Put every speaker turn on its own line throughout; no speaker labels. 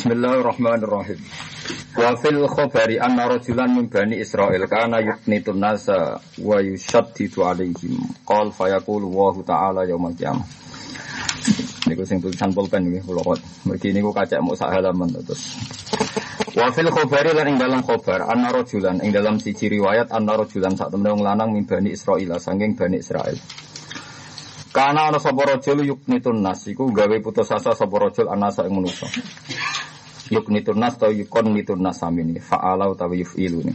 Bismillahirrahmanirrahim. Wa fil khabari anna rajulan min bani Israil kana yuknitun nasa wa yushaddidu alaihim. Qal fayaqulu wa ta'ala yaumal qiyamah. Niku sing tulisan pulpen nggih kula kok. Mergi niku kacek mau sak halaman terus. Wa fil khabari lan ing dalam khabar anna rajulan ing dalam siji riwayat anna rajulan sak temene wong lanang min bani Israil saking bani Israil. Karena ana sapa rajul yuknitun nas iku gawe putus asa sapa rajul anasa ing manusa. Yuknitun nas atau yukon nitun nas samini fa'ala utawa yuf'ilu ni.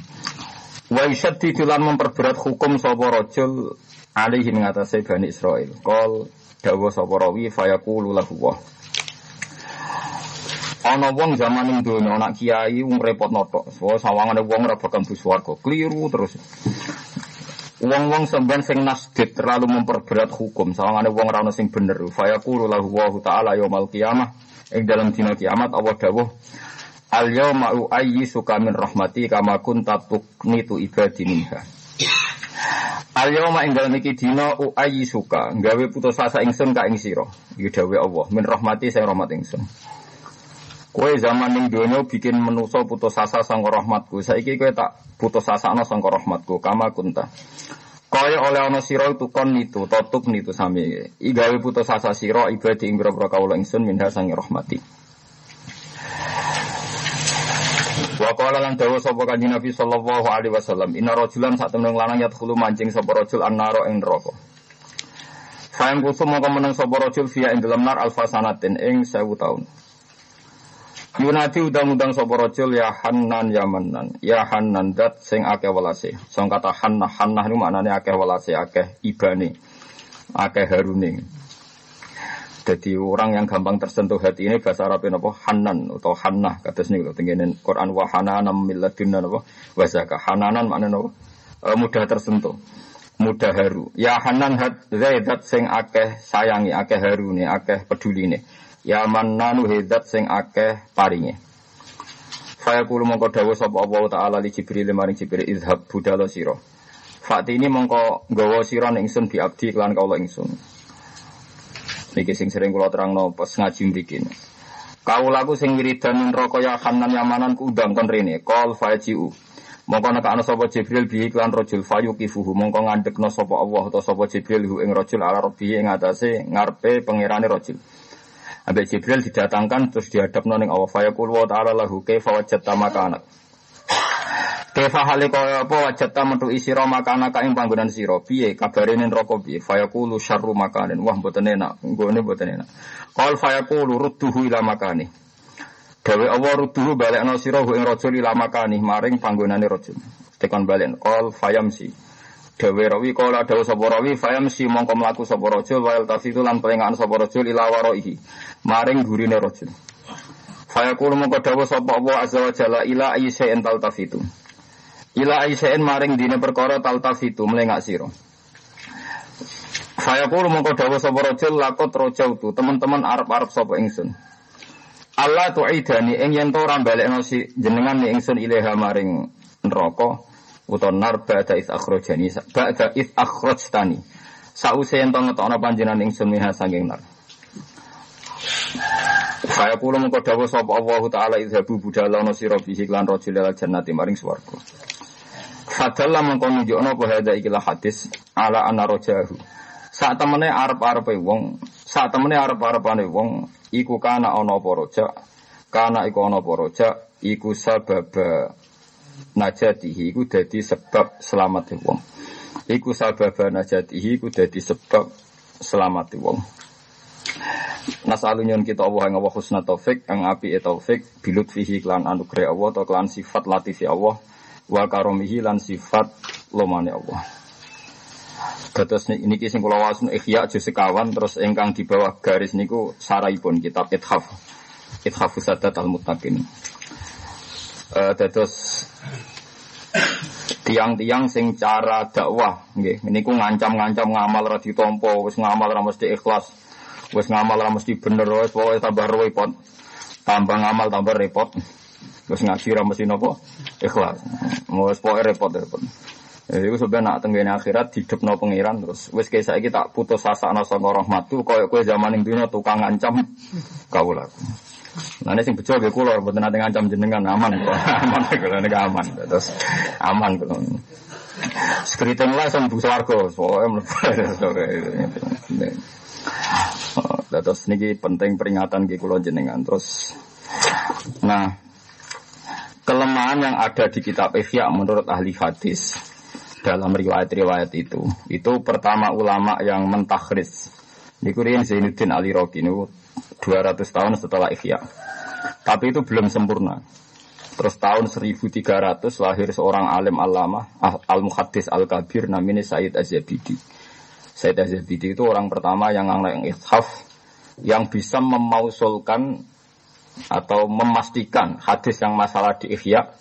Wa yushaddidu lan memperberat hukum sapa rajul alaihi ing atase Bani Israil. Qol dawa sapa rawi fayaqulu lahu wa. Ana wong zaman ing donya anak kiai wong repot notok. So sawangane wong ora bakal bus warga. Kliru terus. Wong-wong semban sing nasdid terlalu memperberat hukum. Sawangane wong ora ono sing bener. Fayaqulu lahu ta'ala yaumal qiyamah. Ing dalam dina kiamat Allah dawuh Al yauma uayyi suka min rahmati kama kunta tuqnitu ibadi minha. Al yauma ing dalem iki dina uayyi suka gawe putus asa ingsun ka ing sira. Iki dawuh Allah min rahmati sing rahmat ingsun. Kowe zaman ning donya bikin menusa putus asa sangka rahmatku. Saiki kowe tak putus asa ana sangka rahmatku kama kunta. Kaya oleh ana sira itu kon nitu, totuk nitu sami. I gawe putus asa sira ibadi ing boro kawula ingsun minha sangi rahmati. Wa qala lan dawa sapa kanjeng Nabi sallallahu alaihi wasallam, inna rajulan sak temen lanang yadkhulu mancing sapa rajul annara ing neraka. Fa'in kusum mongko meneng sapa rajul fiya ing dalam nar alfasanatin ing 1000 taun. Yunati udang-udang sapa rajul ya Hannan ya Mannan. Ya Hannan dat sing akeh welase. Sing kata Hannah Hannah niku maknane akeh welase, akeh ibane. Akeh harune. Jadi orang yang gampang tersentuh hati ini bahasa Arab apa Hanan atau Hannah kados niku tengene Quran wa hananan min apa wa. Hananan maknane apa? E, mudah tersentuh. Mudah haru. Ya Hanan hat zaidat sing akeh sayangi, akeh harune, akeh peduline. Ya mannanu hidat sing akeh paringe. Saya kulo mongko dawa sapa Allah taala li Jibril maring Jibril izhab budala sira. Fakti ini mongko nggawa sira ning ingsun bi abdi kelan kawula ingsun. Niki sing sering kula terangno pas ngaji mriki. Kawulaku sing wiridan neraka ya Hanan Yamanan ku undang kon rene. Qal fajiu. Mongko nekakno sapa Jibril bi iklan rajul fayuqifuhu mongko ngandekno sapa Allah utawa sapa Jibril hu ing rajul ala rabbi ing atase ngarepe pangerane rajul. Abe Jibril didatangkan terus dihadap ning Allah fayaqul wa ta'ala lahu kaifa wajadta makanak. Kaifa hale kaya apa wajadta metu isira makanak ing panggonan sira piye kabare ning neraka piye fayaqulu syarru makanin wah mboten enak nggone mboten enak. Qal fayaqulu rudduhu ila makani. Dawe Allah rudduhu balekno sira ing rajul ila makani maring panggonane rajul. Tekan balen qal fayamsi. Dawe rawi kala dawa sapa rawi fayam si mongko mlaku sapa rajul wa tafitu lan pelengahan sapa rajul ila waraihi maring gurine rajul. Fayaqul mongko dawa sapa Allah azza wa jalla ila ayyi'in taltafitu. Ila ayyi'in maring dine perkara taltafitu melengak sira. Fayaqul mongko dawa sapa rajul lakot rojautu teman-teman arep-arep sapa ingsun. Allah tu'idani ing yen to ora jenengan ni ingsun ilaha maring neraka utawa nar ba'da is akhrajani ba'da is akhrajtani. Sause yen to ngetokno panjenengan ingsun minha saking nar. Saya kula mengko dawuh sapa Allah taala izhabu budalana sira bihi lan rajul al jannati maring swarga. Fadalla mengko nunjukno apa hadza ikilah hadis ala anna rajahu. Saat temene arep-arepe wong saat temene arep-arepane wong iku kana ana apa kana iku ana apa iku sababa najatihi iku dadi sebab selamat wong. Iku sabab najatihi iku dadi sebab selamat wong. Nasalunyon kita Allah yang Allah husna taufik, yang api e taufik, bilut fihi klan anugerah Allah, atau klan sifat latifi Allah, wa karomihi lan sifat lomane Allah. Terus ini kisah kula wasun ikhya juz sekawan terus engkang di bawah garis niku saraipun kitab Ithaf. Ithaf Sadat al-Muttaqin. Uh, terus tiang-tiang sing cara dakwah nggih. Niku ngancam-ngancam ngamal ra ditampa wis ngamal ra mesti ikhlas wis ngamal ra mesti bener wis pokoke tambah repot tambah ngamal tambah repot. Wis ngaji ra mesti napa ikhlas. Wis pokoke repot repot. Jadi itu sebenarnya nak akhirat hidup no pengiran terus. Wis kayak saya tak putus asa no sama rahmatu koyo kue zaman yang dunia tukang ngancam kau lah. Ini sing bejo nggih kula mboten nate ngancam jenengan aman aman kula niku aman. Terus aman kula. Skriting lah sang bu pokoke mlebu. Terus niki penting peringatan nggih kula jenengan. Terus nah kelemahan yang ada di kitab Ihya menurut ahli hadis dalam riwayat-riwayat itu itu pertama ulama yang mentakhris niku riyen Zainuddin Ali Roki niku 200 tahun setelah Ihya tapi itu belum sempurna. Terus tahun 1300 lahir seorang alim alama al-muhaddis al-kabir namanya Said Az-Zabidi. Said Az-Zabidi itu orang pertama yang yang ithaf yang bisa memausulkan atau memastikan hadis yang masalah di Ihya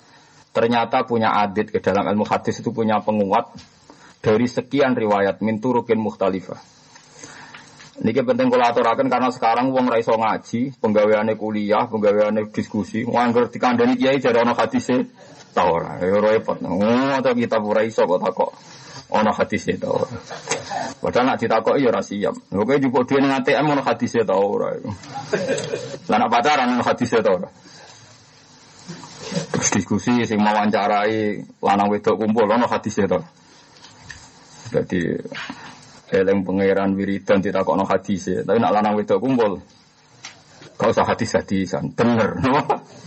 ternyata punya adit ke dalam ilmu hadis itu punya penguat dari sekian riwayat min turukin. Niki penting kula aturaken karena sekarang wong ra iso ngaji, penggaweane kuliah, penggaweane diskusi, nganggur dikandani kiai jare ana hadise ta ora. Ya repot. Oh, ta kita ora iso kok takok ana hadise ta ora. Padahal nak ditakoki ya ora siap. Oke jupuk dhewe ning ATM ana hadise. Lah nak pacaran ana hadise ta ora. Terus diskusi sing wawancarai lanang wedok kumpul ana hadise ta. Jadi Eleng pangeran wiridan tidak kok no hadis ya. Tapi nak lanang wedok kumpul. Kau usah hadis hadisan. Bener.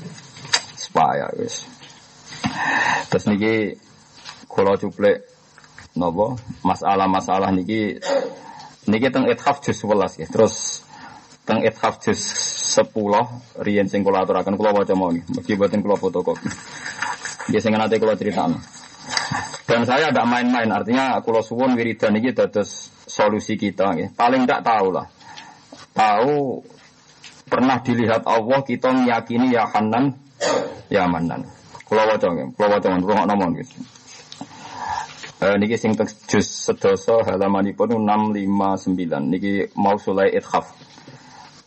Supaya wis. Terus niki kalau cuplek nopo masalah-masalah niki niki teng ithaf juz 11 ya. Terus teng ithaf juz 10 riyen sing kula aturaken kula waca mawon. Mugi boten kula fotokopi. Ya sing nanti kula critakno. Dan saya tidak main-main, artinya kalau suwon wiridan ini dados solusi kita. Ya. Paling tidak tahu lah. Tahu pernah dilihat Allah kita meyakini ya Hanan, ya Manan. Kalau wajah, kalau wajah, kalau ngomong gitu. Eh, niki sing juz sedoso halamanipun 659 niki mau sulai ithaf.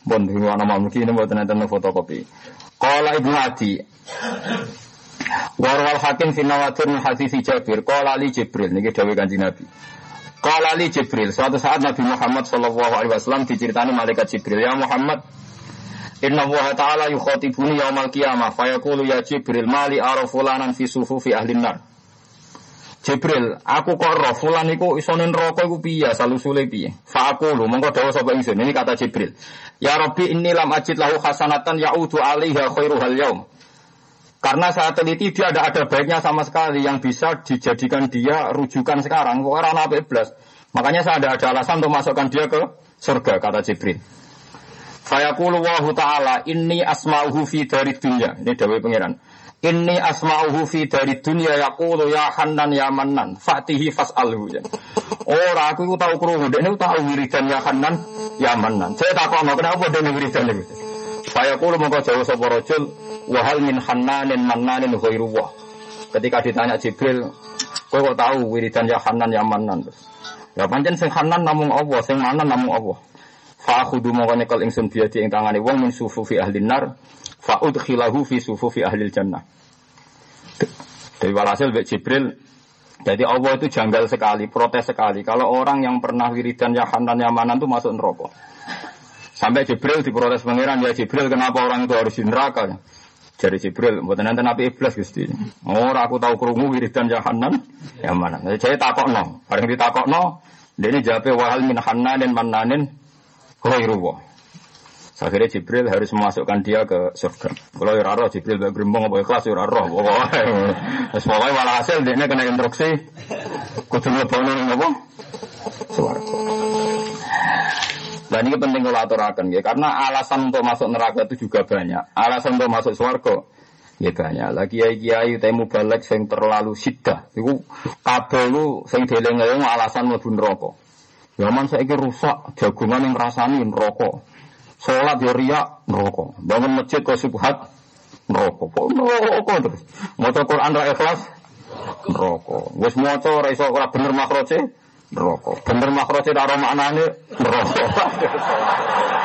Bon mau mungkin ini mboten enten fotokopi. Qala Ibnu Adi Warwal hakim fi nawatir hadis Jabir qala li Jibril niki dawuh Kanjeng Nabi. Qala li Jibril suatu saat Nabi Muhammad sallallahu alaihi wasallam diceritani malaikat Jibril ya Muhammad Inna Allah Ta'ala yukhatibuni yaumal qiyamah fayaqulu ya Jibril mali ara fulanan fi sufufi ahli nar. Jibril, aku kok roh fulan iku iso ning neraka iku piye salusule piye? Fa aku lu mongko dawuh. Ini kata Jibril. Ya Rabbi inni lam ajid lahu hasanatan ya'udu alaiha khairuhal yaum. Karena saat teliti dia ada ada baiknya sama sekali yang bisa dijadikan dia rujukan sekarang. Orang nabi iblis. Makanya saya ada ada alasan untuk masukkan dia ke surga kata Jibril. Fayaqulu wahu ta'ala inni asma'uhu fi dari dunia. Ini dawai pengiran. Inni asma'uhu fi dari dunia yaqulu ya hannan ya mannan fatihi fas'alhu. Ora aku tahu krungu, ini tahu wiridan ya hannan ya mannan. Saya tahu kenapa dia wiridan itu. Fayaqulu mongko jauh sapa rajul wahal min hannanin mannanin ghairuwah. Ketika ditanya Jibril, kowe kok tahu wiridan ya Hanan ya Manan. Ya pancen sing Hanan namung Allah, sing Manan namung Allah. Fa khudu mongko nyekel ingsun biadi ing tangane wong min sufufi ahli nar fa udkhilahu fi sufufi ahli jannah. Dari walhasil Mbak Jibril jadi Allah itu janggal sekali, protes sekali. Kalau orang yang pernah wiridan ya Hanan ya Manan itu masuk neraka. Sampai Jibril diprotes pangeran, ya Jibril kenapa orang itu harus di neraka? Jadi Jibril, buat nanti nabi iblis gusti. Oh, aku tahu kerungu wiridan jahanan, ya mana? Jadi takok no, paling ditakok no, dia ini jawabnya wahal min dan mananin khairuwa. Akhirnya Jibril harus memasukkan dia ke surga. Kalau ya roh Jibril gak gerimbong apa ikhlas ya roh. Pokoknya malah hasil dia kena instruksi. Kudu ngebono apa? Suwargo. Dan ini penting kalau aturakan ya, karena alasan untuk masuk neraka itu juga banyak. Alasan untuk masuk surga ya banyak. Lagi kiai kiai temu balik yang terlalu sidah. Itu kabel lu sing deleng alasan mau neraka. Zaman saya kira rusak jagungan yang rasani neraka. Sholat ya riak. Bangun masjid kok subhat neraka. Kok neraka terus. Maca Quran ra ikhlas neraka. Wis iso ora bener makroce neraka. Bener makrote karo ini neraka.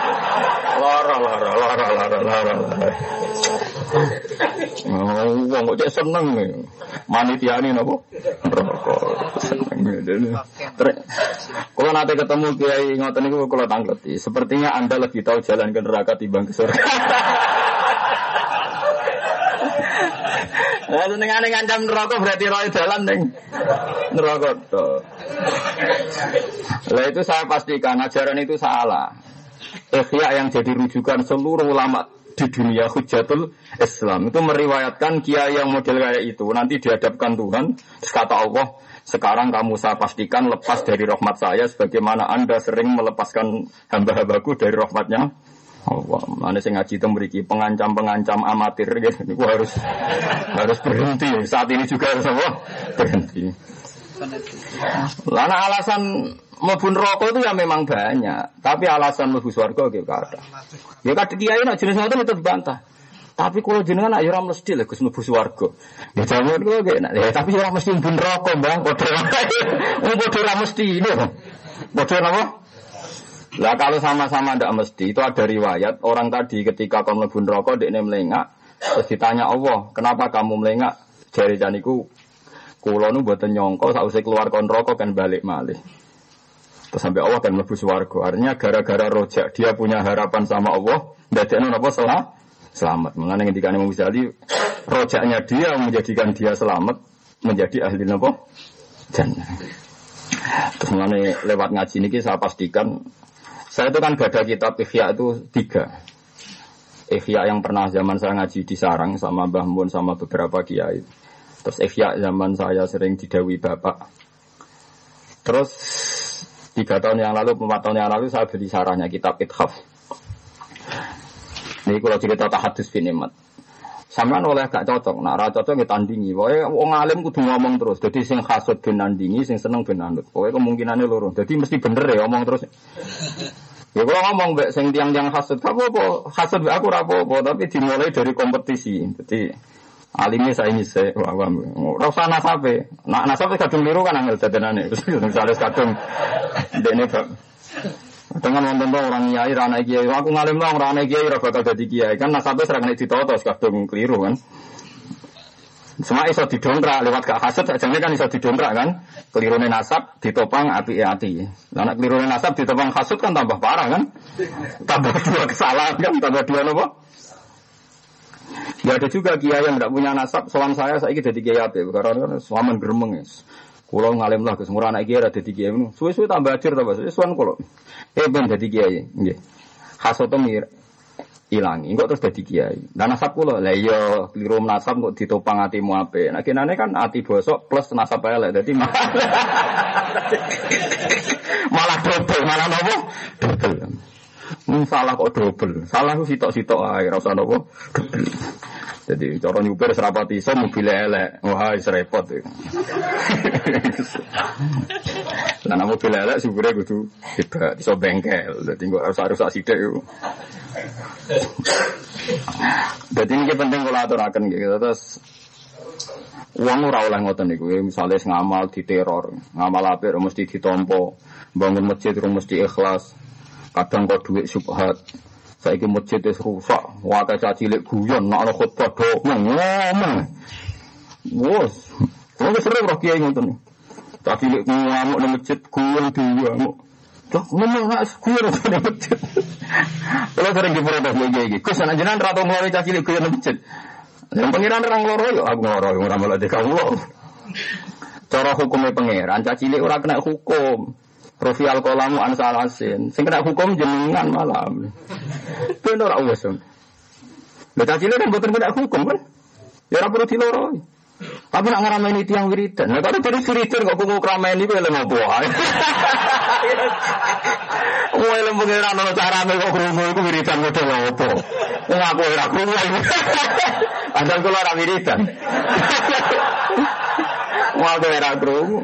Lara lara lara lara lara. Oh, wong kok cek seneng manitiane napa? Neraka. Kalau nanti ketemu kiai ngoten niku kalau tangkleti. Sepertinya Anda lebih tahu jalan ke neraka timbang ke surga. Lalu dengan dengan jam neraka berarti roy jalan neng. neraka tuh. Lah itu saya pastikan ajaran itu salah. Ikhya yang jadi rujukan seluruh ulama di dunia hujatul Islam itu meriwayatkan kiai yang model kayak itu nanti dihadapkan Tuhan terus kata Allah sekarang kamu saya pastikan lepas dari rahmat saya sebagaimana anda sering melepaskan hamba-hambaku dari rahmatnya Allah, mana saya ngaji itu memiliki pengancam-pengancam amatir gitu. Harus harus berhenti. Saat ini juga harus apa? Berhenti. Lana alasan mlebu rokok itu ya memang banyak, tapi alasan mlebu swarga gitu ada. Ya kadang kiai nak jenis ngoten itu dibantah. Tapi kalau jenengan ayo ora mesti lho Gus mlebu swarga. Ya jaman kula enak. Ya tapi ora mesti mlebu neraka, Mbah. Padha padha ora mesti lho. Padha napa? Lah kalau sama-sama ndak mesti itu ada riwayat orang tadi ketika kamu mlebu neraka dekne melengak terus ditanya Allah, "Kenapa kamu melengak?" Jari janiku kula nu mboten nyongko sausé keluar kon neraka kan balik malih. Terus sampai Allah kan mlebu swarga. Artinya gara-gara rojak dia punya harapan sama Allah, ndadekno napa salah? Selamat. Mengenai ketika Imam Ghazali rojaknya dia menjadikan dia selamat menjadi ahli napa? Jannah. Terus mengenai lewat ngaji ini saya pastikan saya itu kan gada kitab Ikhya itu tiga. Ikhya yang pernah zaman saya ngaji di Sarang sama Mbah Mun sama beberapa kiai. Terus Ikhya zaman saya sering didawi bapak. Terus tiga tahun yang lalu, empat tahun yang lalu saya beli sarahnya kitab Ithaf. Ini kalau cerita tahadus binimat. Sampean oleh gak cocok, nah ra cocok kita tandingi. Pokoknya wong alim kudu ngomong terus. Jadi sing hasud ben nandingi, sing seneng ben anut. Pokoknya kemungkinannya loro. Jadi mesti bener ya ngomong terus. Ya kalau ngomong mbak sing tiang-tiang hasud, apa apa hasud aku apa-apa, tapi dimulai dari kompetisi. Jadi alimnya saya ini saya wah wah rasa nasabe nak nasabe kadung liru kan angel dadanane misalnya kadung dene dengan wonten orang nyai rana kiai, aku ngalim lah rana kiai ora bakal dadi kiai kan nasabe serang nek ditoto kadung keliru kan. Semua iso didongkrak lewat gak hasad jane kan iso didongkrak kan. Kelirune nasab ditopang api ati. Lah nek kelirune nasab ditopang hasud kan tambah parah kan. Tambah dua kesalahan kan, tambah dua nopo? Ya ada juga kiai yang tidak punya nasab, soal saya saya jadi kiai apa? Karena suaman geremeng ya. Kulo ngalim lah, ke semua anak kiai ada di kiai. Suwe-suwe tambah ajar tambah suwe suan kulo. Eh ben jadi kiai, nggih. Hasoto mir ilangi, kok terus jadi kiai. Dan nasab kulo, lah iya keliru nasab kok ditopang hatimu ape. Nah kinane kan hati bosok plus nasab elek, jadi malah malah double, malah nopo double. Hmm, salah kok double. Salah ku sitok-sitok ae, ora usah nopo. Jadi cara nyupir serapati iso mobil elek. Wah, wis repot. Lah nek mobil elek supire kudu hebat, iso bengkel. Dadi kok harus harus sithik yo. Dadi ini penting kalau aturaken gitu. Terus Uang ora oleh ngoten niku, misalnya ngamal di teror, ngamal apik mesti ditompo, bangun masjid mesti ikhlas, kadang kok duit subhat, saya ke masjid es rusak, wakai caci lek guyon, nak ada khutbah do, ngomong, bos, kalau sering roh kiai ngoten, caci lek ngamuk di masjid guyon dua, Cok, ngomong nggak guyon di masjid. Kalau sering diprotes lagi lagi, kus anak jenengan rata mulai caci lek guyon masjid. Yang pengiran orang loro yo, aku loro, orang malah di kamu. Cara hukumnya pangeran, caci lek orang kena hukum. Profi alkolamu an salasin. Sing kena hukum jenengan malam. Itu ora wis. Lha cacile kan boten kena hukum kan? Ya ora perlu diloroi. Tapi nak ngarameni tiang wiridan. Nah, kalau dari wiridan kok kuku kerameni kowe lho ngopo ae. Kowe lho pengiran ono carane kok krungu iku wiridan model opo. Wong aku ora krungu. Padahal kula ora wiridan. Wong aku ora krungu.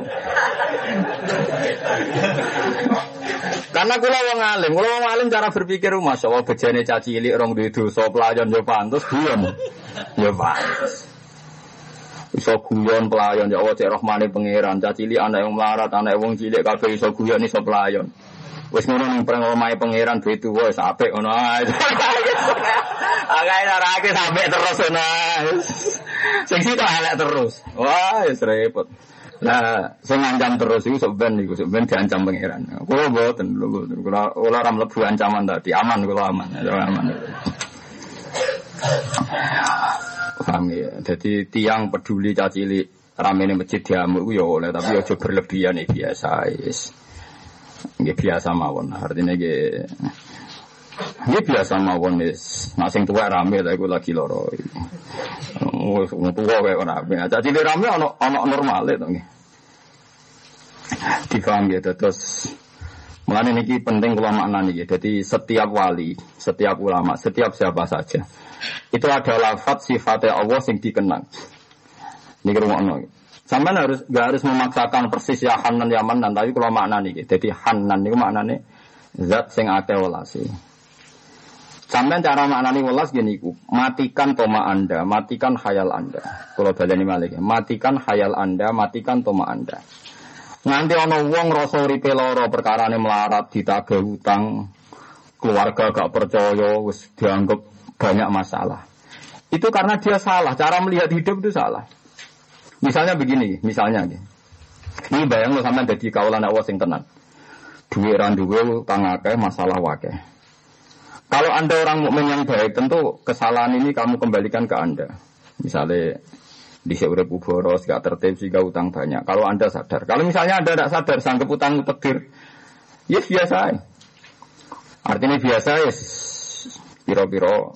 Karena kula wong alim, kula wong alim cara berpikir Masya Allah bejane caci cilik rong duwe dosa pelayan yo pantes guyon. Yo pantes. Iso guyon pelayan ya Allah cek rahmane pangeran, caci cilik anak yang melarat, anak wong cilik kabeh iso guyon iso pelayan. Wis ngono ning perang omahe pangeran duwe tuwa wis apik ngono ae. Agak ora sampai terus ngono. Sing sitok terus. Wah, wis repot. Nah, saya ngancam terus itu sebenarnya itu sebenarnya diancam pangeran. Kalau buatan, kalau kalau ram lebu ancaman tadi aman, kalau aman, aman. Paham rame. Jadi tiang peduli cacili rame nih masjid diamuk ya oleh tapi ojo berlebihan nih biasa is. Nggih biasa mawon. Artinya nggih Ini biasa mawon is. Nah sing tua rame lah iku lagi loro. Wis tuwa kayak rame. Cacili rame ono ono normal itu nggih. Difaham gitu terus Mulane niki penting kula maknani niki. Jadi setiap wali, setiap ulama, setiap siapa saja itu ada lafat sifatnya Allah yang dikenang. Niki rumakno. Sampai harus gak harus memaksakan persis ya Hanan ya Manan, tapi kalau makna nih, jadi Hanan itu maknanya zat sing akeh. Sampai cara maknani welas gini ku, matikan toma anda, matikan hayal anda. Kalau baleni malik, matikan hayal anda, matikan toma anda. Nganti ana wong rasa uripe lara perkarane melarat ditagih hutang, keluarga gak percaya wis dianggap banyak masalah. Itu karena dia salah, cara melihat hidup itu salah. Misalnya begini, misalnya. Ini bayang lo sampai jadi kawalan awas yang tenang. Duit randuwe utang akeh masalah wakeh. Kalau anda orang mukmin yang baik, tentu kesalahan ini kamu kembalikan ke anda. Misalnya di seurep boros, gak tertib sehingga utang banyak. Kalau anda sadar, kalau misalnya anda tidak sadar, sanggup utang tegir, yes biasa. Artinya biasa yes. Piro-piro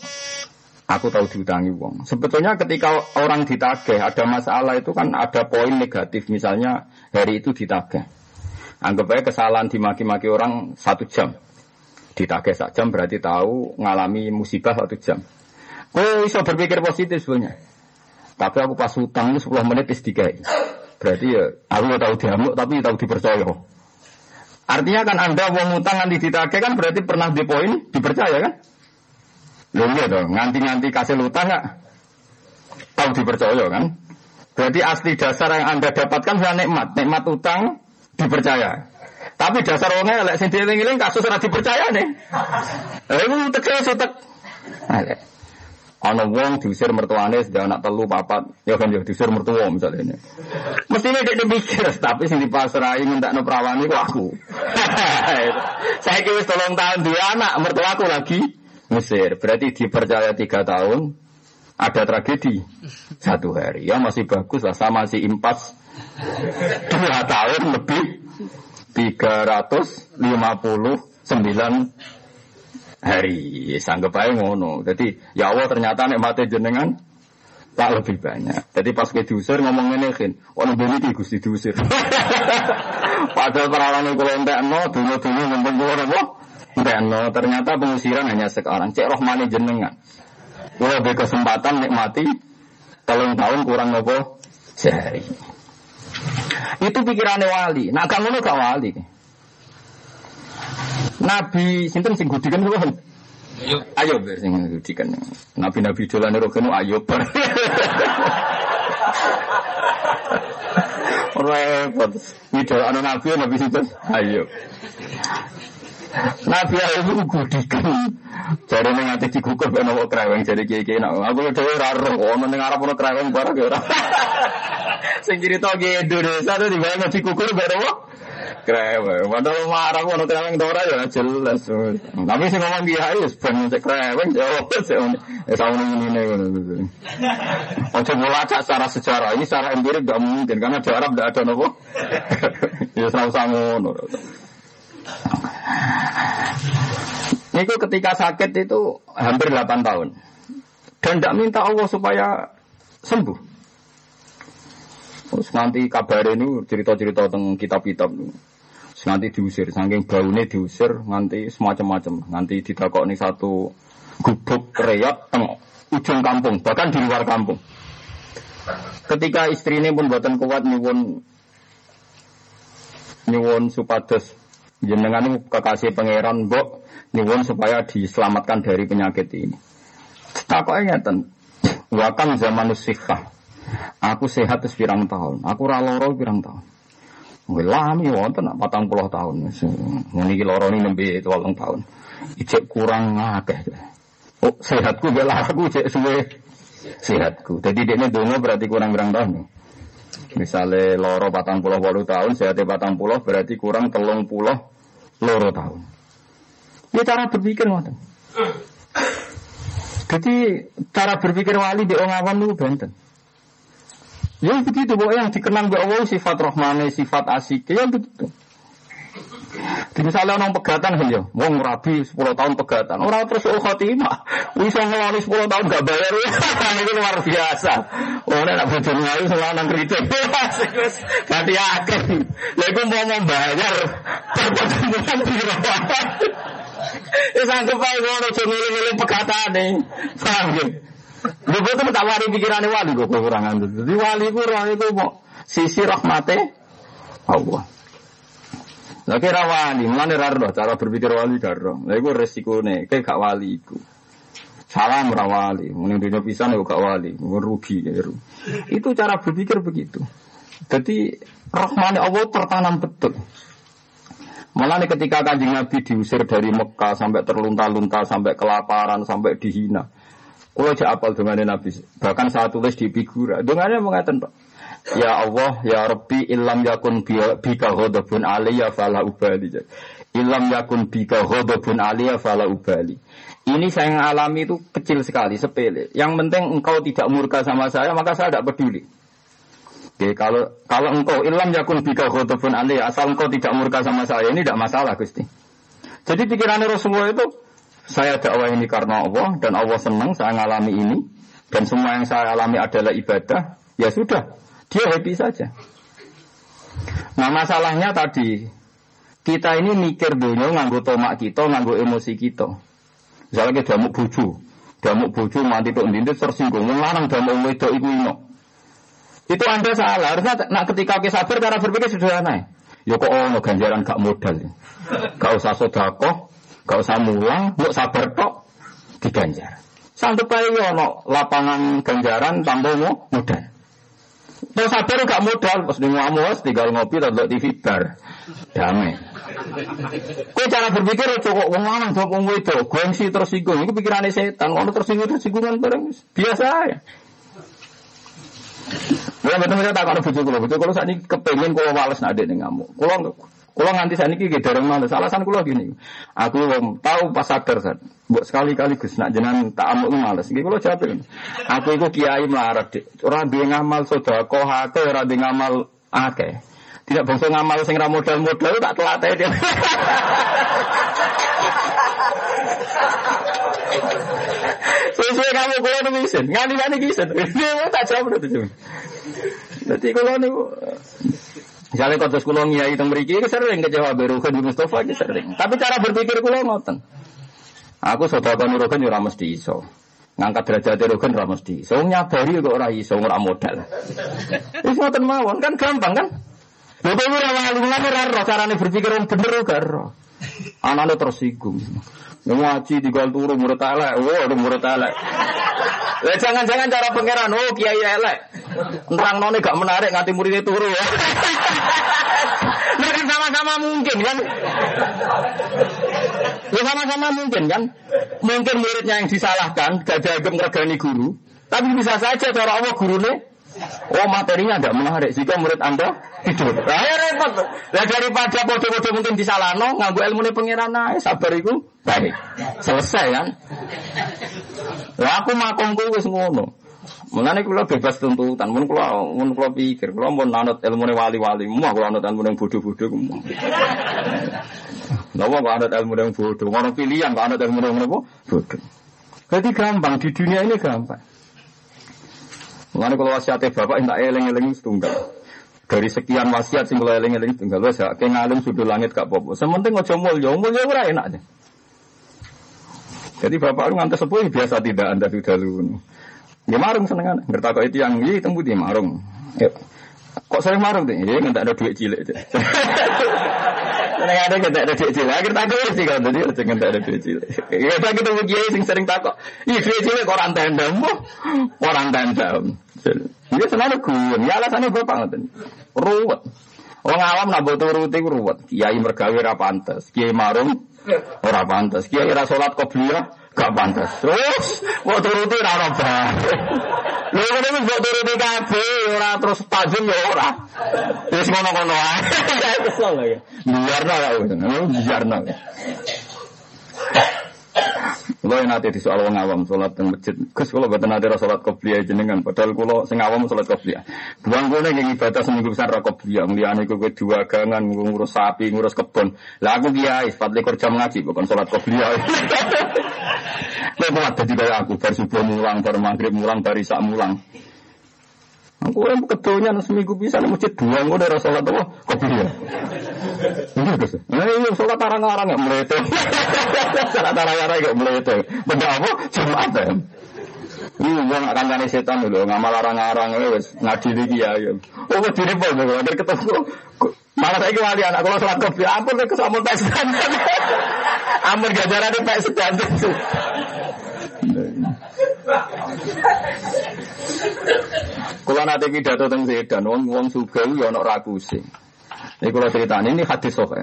aku tahu diutangi uang. Sebetulnya ketika orang ditagih ada masalah itu kan ada poin negatif. Misalnya hari itu ditagih. Anggap aja kesalahan dimaki-maki orang satu jam. Ditagih satu jam berarti tahu ngalami musibah satu jam. Kok bisa berpikir positif sebenarnya. Tapi aku pas utang itu 10 menit istiqai. Berarti ya aku gak tahu diamuk tapi tahu dipercaya. Artinya kan Anda mau utang nanti ditagih kan berarti pernah di poin dipercaya kan? Loh iya dong, nganti-nganti kasih utang nggak? Tahu dipercaya kan? Berarti asli dasar yang Anda dapatkan adalah nikmat. Nikmat utang dipercaya. Tapi dasar orangnya lek sing dieling-eling kasus ora dipercaya nih. Lha iku teke sutek. Ana wong diusir mertuane sudah anak telu papat, ya kan ya diusir mertua misalnya ini. Mestinya dia mikir, tapi sing dipasrai minta no perawani kok aku. Saya kira tolong tahun dua anak, mertua aku lagi Mesir. Berarti dipercaya tiga tahun, ada tragedi satu hari. Ya masih bagus lah, sama si impas dua tahun lebih tiga ratus lima puluh sembilan hari. Sanggup aja ngono. Jadi ya Allah ternyata mati jenengan tak lebih banyak. Jadi pas ke diusir ngomong ini kan, oh nabi ini gusti diusir. Padahal perawan itu entek no, dulu dulu ngomong gue apa? Entek no, ternyata pengusiran hanya sekarang. Cek rohmani jenengan. Gue lebih kesempatan nikmati telung tahun kurang nopo sehari. Itu pikirannya wali. Nah kamu gak wali. Nabi sinten sing gudikan. Ayo, ayo ber sing gudikan. Nabi-nabi dolane rokene ayo ber. Repot. Idol ana nabi nabi sinten? Ayo. Nabi Ayub gudikan. Jare ning ati digugur ben ono kreweng jare kiye-kiye nak. Aku dhewe ora roh ono ning arep ono kreweng barang ya. Sing cerita ki Indonesia tuh dibayang digugur ben ono kreweng. Padahal marah ono kreweng ora ya jelas. Tapi sing ngomong kiai wis ben cek kreweng ya wis ya saune ngene ngono. Ojo melacak secara sejarah ini secara empirik gak mungkin karena di Arab tidak ada nopo. ya sama ngono. Niku ketika sakit itu hampir 8 tahun. Dan tidak minta Allah supaya sembuh. Terus nanti kabar ini cerita-cerita tentang kitab-kitab. Nanti diusir, saking baunya diusir, nanti semacam-macam. Nanti ditakok nih satu gubuk reot teng ujung kampung, bahkan di luar kampung. Ketika istri ini pun buatan kuat nyuwun nyuwun supados jenengan kekasih pangeran mbok nyuwun supaya diselamatkan dari penyakit ini. Takoknya ngeten. Wakang zaman sikah. Aku sehat wis pirang tahun. Aku ora lara pirang tahun. Lami wonten patang puluh tahun. Ini iki lara ini nembe tolong tahun. Ijek kurang akeh. Oh, sehatku bela aku cek suwe sehatku. Jadi dia dongo berarti kurang berang tahun. Misalnya loro patang puluh walu tahun, sehatnya patang puluh berarti kurang telung puluh loro tahun. Ya cara berpikir ngoten. Jadi cara berpikir wali di orang awam itu benten. Ya begitu, bahwa yang dikenang di Allah sifat rohmane, sifat asik, ya begitu. Misalnya orang pegatan kan ya, wong rabi 10 tahun pegatan, orang terus oh khotimah, bisa ngelani 10 tahun gak bayar ya, itu luar biasa. Orang nak bojone ayu selanang kritik, ganti akeh. Lha iku mau mau bayar, pertemuan piro Wis anggap ae ngono aja milih-milih pegatane. Paham ya? Lha kok tak wari pikirane wali kok kurang anut. Jadi wali ku roh itu mau sisi rahmate Allah. Lah kira wali, mulane ra roh cara berpikir wali roh. Lah iku resikone, kayak gak wali iku. Salam ra wali, mending dunia pisan gak wali, rugi ya. Itu cara berpikir begitu. Jadi rahmane Allah tertanam betul. Malah nih ketika kanjeng Nabi diusir dari Mekah sampai terlunta-lunta, sampai kelaparan, sampai dihina. Kalau aja apal dengan Nabi, bahkan saya tulis di figura. Dengannya mengatakan, Pak, Ya Allah, Ya Rabbi, ilam yakun bika hodobun aliyah fala ubali. Ilam yakun bika hodobun aliyah fala ubali. Ini saya yang alami itu kecil sekali, sepele. Yang penting engkau tidak murka sama saya, maka saya tidak peduli. Oke, kalau kalau engkau ilam yakun bika khotobun alih, asal engkau tidak murka sama saya, ini tidak masalah Gusti. Jadi pikiran Rasulullah itu, saya dakwah ini karena Allah, dan Allah senang saya ngalami ini, dan semua yang saya alami adalah ibadah, ya sudah, dia happy saja. Nah masalahnya tadi, kita ini mikir dunia nganggo tomak kita, nganggo emosi kita. Misalnya kita damuk buju, damuk buju mati tuh tersinggung, ngelarang damuk wedok iku ino. Itu Anda salah. Harusnya nak ketika kita sabar cara berpikir sederhana. Ya kok ono ganjaran gak modal. Gak usah sodako, gak usah mulang, mau sabar tok diganjar. Sanggup aja ono lapangan ganjaran mau modal. Terus sabar gak modal, pas di ngamus tinggal ngopi atau TV bar. Damai. Kue cara berpikir cukup wong lanang jawab wong wedok, gengsi tersinggung. Itu pikirannya setan, ono tersinggung tersinggungan bareng biasa ya. Ya betul betul tak kalau bujuk kulo, bujuk kulo saat ini kepengen kulo males nak nih ngamuk. Kulo kulo nganti saat ini gitu orang males. Alasan kulo gini, aku tahu pas sadar saat, buat sekali kali gus nak jenang tak amuk males. Gini kulo jawab Aku itu kiai melarat. Orang dia ngamal sudah kau hake, orang dia ngamal ake. Tidak bangsa ngamal sing ra modal-modal tak telatih dia. Sesuai kamu kulo nih misen, nganti nganti kisen. Dia tak jawab itu cuma. Jadi kulo nih, misalnya kau terus kulo ngiai teng mriki, sering kecewa beru kan Mustafa aja sering. Tapi cara berpikir kulo ngoten. Aku saudara nurukan yo mesti iso. Ngangkat derajat nurukan ora mesti. So nyabari kok ora iso ora modal. Wis ngoten mawon kan gampang kan? Lha kok ora wali ngene ora carane berpikir wong bener ora. Anane tersinggung. Ngaji di gal turu murid elek, wah murid. Lah jangan-jangan cara pangeran, oh kiai elek. Nerang none gak menarik nganti muridnya turu ya. Mungkin sama-sama mungkin kan. Ya sama-sama mungkin kan. Mungkin muridnya yang disalahkan, gak dianggap ngergani guru. Tapi bisa saja cara Allah gurunya Oh materinya tidak menarik jika murid anda tidur. Nah, ya repot. Nah, daripada bodoh-bodoh mungkin disalahno, nganggu ilmu ini pengiran naik, sabar itu baik. Selesai kan? Lah aku makomku wis ngono. Mulane kula bebas tuntutan, mun kula mun kula pikir, kula mun ilmu wali-wali, mau kula ilmu yang bodoh-bodoh ku. Kok anut ilmu yang bodoh, ngono pilihan kok anut ilmu yang bodoh. Jadi gampang di dunia ini gampang. Mengenai kalau wasiatnya bapak tidak eleng-eleng setunggal. Dari sekian wasiat sing kalau eleng-eleng setunggal, wes ya, kayak ngalim sudah langit gak apa-apa. Sementing ngojo mulya, mulya ora enak aja. Jadi bapak lu ngantar sepuh biasa tidak anda sudah lu. Dia marung senengan, bertakwa itu yang ini tembu dia marung. Ya. Kok sering marung deh? Ya nggak ada duit cilik. Seneng ada kita ada duit cilik. Akhir takut sih kan tadi ada nggak ada duit cilik. Kita kita kiai sing sering takut. Iya duit cilik orang tenda, orang tenda. Dia selalu gue, ya alasannya bapak ngoten. Ruwet. Wong awam nak butuh turuti ruwet. Kiai mergawe ra pantes, kiai marung ora pantes, kiai ra salat qobliyah gak pantes. Terus mau turuti ra bae. Lha ngene wis mbok turuti kabeh ora terus tajam ya ora. Wis ngono-ngono ae. Kesel ya. Biarno ya, biarno. Kalau yang nanti di soal wong awam sholat di masjid, Gus kalau betul nanti sholat kopiah jenengan, padahal kalau sing awam sholat kopiah. Buang gue nih ibadah seminggu besar ra kopiah, ngeliane gue dua gangan, ngurus sapi, ngurus kebun. Lah aku kiai, empat lekor jam ngaji, bukan sholat kopiah. Gue kuat jadi kayak aku, bar subuh mulang, bar maghrib mulang, bar isak mulang. Aku yang kedonya seminggu bisa nih masjid dua, gue udah sholat apa? Kopiah. Iya Gus. Nah iya sholat arang-arang ya melete. sholat arang-arang ya melete. Benda apa? Jumat ya. Iya, gue gak kancane setan dulu, ngamal arang-arang ya wes ngadili dia ya. Oh, gue diri pol, gue dari ketemu. Malah saya wali anak kalau sholat kopi, ampun ke kesamun pek sedan. ampun gajaran di pek Kalau nanti pidato tentang sedan, wong wong suga ya ono ragu sih. Ini kalau cerita ini hadis soke.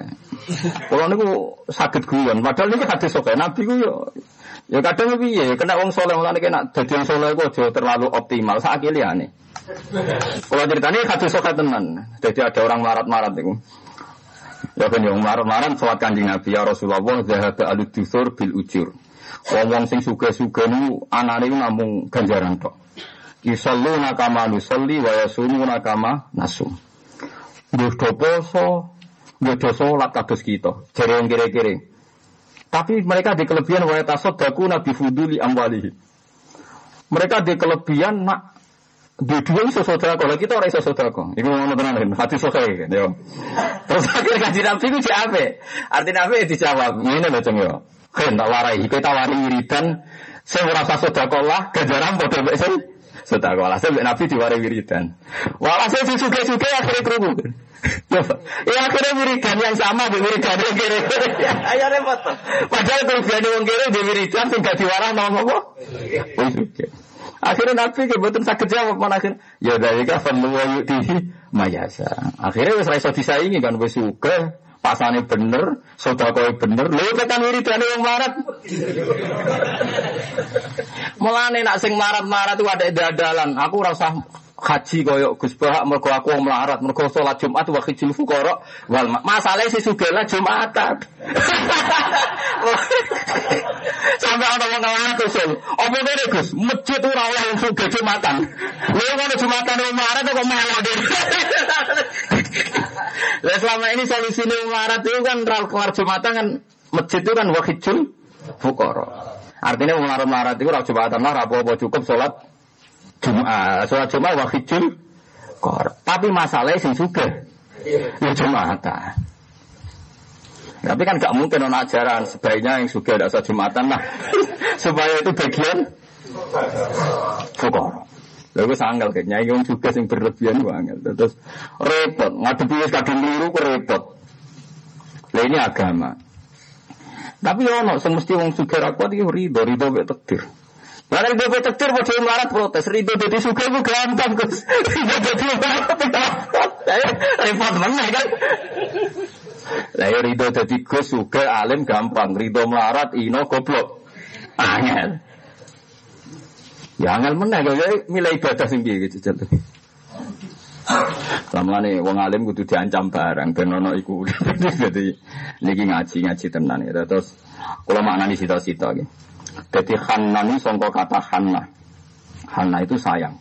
Kalau ini sakit guyon, padahal ini hadis soke. Nabi ku yo ya kadang lebih ya kena wong soleh mulane kena jadi yang soleh ku aja terlalu optimal. Saat ini Kalau cerita ini hadis soke tenan. Jadi ada orang marat-marat itu. Ya kan yang marat-marat sholat kanjeng Nabi ya Rasulullah zahaba alud dusur bil ujur. Wong-wong sing suga-suga nu anane namung ganjaran tok. Yusalluna kama nusalli wa yasumuna kama nasum. Nggih do poso, nggih do salat kados kita. Jare wong kire-kire. Tapi mereka di kelebihan wa tasaddaqu nabi fuduli amwalihi. Mereka di kelebihan nak di dua iso saudara kalau kita orang iso saudara Iku mau tenan hati sokai kan yo. Terus akhirnya kaji nabi itu apa? Artinya apa dijawab. Ini lho ceng Kan tak warai, kita warai wiridan. Saya merasa saudara lah, gajaran bodoh mbek sing saudara lah. Saya nabi diwarai wiridan. Walhasil si suge-suge akhirnya kerungu. Ya akhirnya wiridan yang sama di wiridan yang kiri. Ayo repot. Padahal kelebihan wong kiri di wiridan tinggal diwarah nama apa? Oh. Akhirnya Nabi kebetulan sakit jawab mana akhir. Ya dari kafan lu yutihi mayasa. Akhirnya wis raiso disaingi kan wis suge. Pasane bener, sodakoi bener, lho tekan wiridane wong marat. Mulane nak sing marat-marat itu ada dadalan. Aku rasa haji koyo Gus Bahak mergo aku wong melarat mergo salat Jumat wa khijil fuqara wal masalah si sugela Jumatan. Sampai ana wong melarat usul apa kene Gus? Masjid ora oleh wong sugih Jumatan. Lha ngono Jumatan wong melarat kok malah Lah selama ini solusi wong melarat itu kan ral keluar Jumatan kan masjid itu kan wa khijil fuqara artinya wong melarat itu ora Jumatan lah apa cukup salat Jumat, sholat Jumat wakijul kor. Tapi masalahnya sing suge, ya Jumatan. Tapi kan gak mungkin orang ajaran sebaiknya yang suge ada sholat Jumatan lah. Supaya itu bagian fukor. Lalu sanggal kayaknya yang juga sing berlebihan banget. Terus repot, ngadepi wis kadung keliru repot. Lah ini agama. Tapi ono semesti wong sugih ra kuat iki rido, rido mek takdir. Ibu ibu tektir mau jadi melarat protes, ribu jadi suka itu gampang Gus. Repot mana kan? Lah ya rido jadi Gus suka alim gampang, rido melarat ino goblok. Angel. Ya angel mana kalau milih ibadah sing piye gitu jatuh. Lama nih, wong alim kudu diancam barang, ben ono iku. Jadi niki ngaji ngaji tenan ya. Terus kalau maknani sita-sita. Jadi Hanna ini songko kata Hanna. Hanna itu sayang.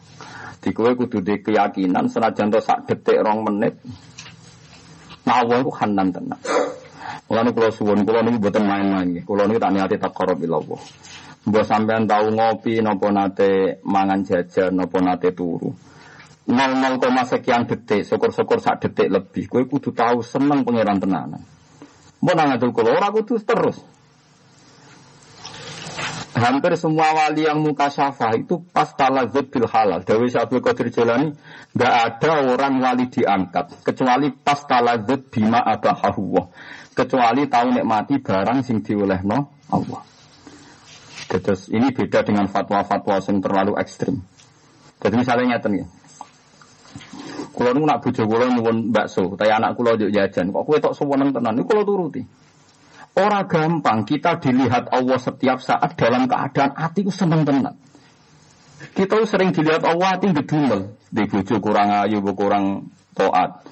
Di kue kudu di keyakinan senajan to sak detik rong menit. Allah itu Hanan tenang. Kalau ini kalau suwun, kalau ini buatan main-main. Kalau ini tak niati tak ilallah. Mbak sampean tahu ngopi, nopo nate mangan jajan, nopo nate turu. 00, sekian detik, syukur-syukur sak detik lebih. Kue kudu tahu seneng pangeran tenanan. Mbak nangatul kalau orang kudu terus. Hampir semua wali yang muka syafa itu pas talazut bil halal. Dewi Syabul Qadir Jalani, nggak ada orang wali diangkat kecuali pas talazut bima abahahuwah. Kecuali tahu nikmati barang sing diolehno Allah. Terus ini beda dengan fatwa-fatwa yang terlalu ekstrim. Jadi misalnya nyata nih, kalau nak bojo kulo nyuwun bakso, tapi anak kulo jajan, kok kue tok sewenang tenan, ini kulo turuti. Orang gampang kita dilihat Allah setiap saat dalam keadaan hati seneng tenang. Kita sering dilihat Allah hati gedumel. Di kurang ayu, kurang toat.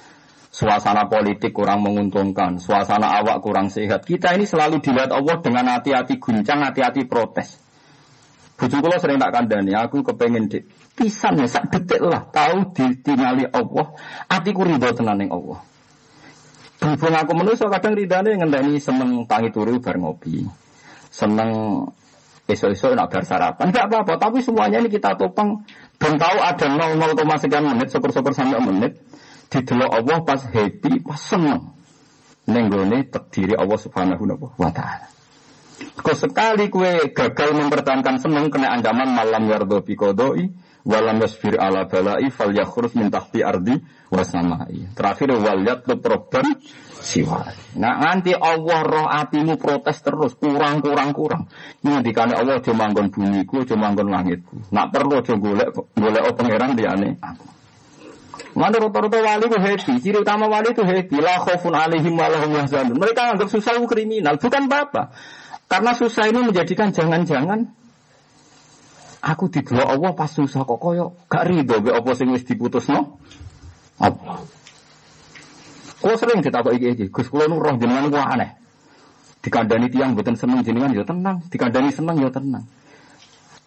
Suasana politik kurang menguntungkan, suasana awak kurang sehat. Kita ini selalu dilihat Allah dengan hati-hati guncang, hati-hati protes. Bujuk kula sering tak kandani, aku kepengen di pisan ya sak detik lah tahu ditinggali Allah, atiku ridho tenan ning Allah. Berhubung aku manusia kadang ridane ngenteni seneng tangi turu bar ngopi. Seneng esok-esok nak bar sarapan. Enggak apa-apa, tapi semuanya ini kita topang dan tahu ada 00, sekian menit, syukur-syukur sampai menit didelok Allah pas happy, pas seneng. Nenggone terdiri Allah Subhanahu wa taala. Kau sekali kue gagal mempertahankan seneng kena ancaman malam yardo bikodoi walam yasfir ala balai fal yakhruf min tahti ardi wasamai. Terakhir wal yatlub robban siwa. Nah nanti Allah roh atimu protes terus kurang kurang kurang. Ini dikane Allah cuma manggon bumiku, cuma manggon langitku. Nak perlu coba golek golek pangeran diane aku. Mana rata-rata wali itu happy. Ciri utama wali itu happy. La khaufun alaihim wa lahum yahzanun. Mereka anggap susah itu kriminal. Bukan apa-apa. Karena susah ini menjadikan jangan-jangan aku di dua Allah pas susah kok koyo gak rido be apa sing wis diputusno. Apa? Kau sering apa iki Gus kula nu roh jenengan ku aneh. Dikandani tiang mboten seneng jenengan ya tenang, dikandani seneng ya tenang.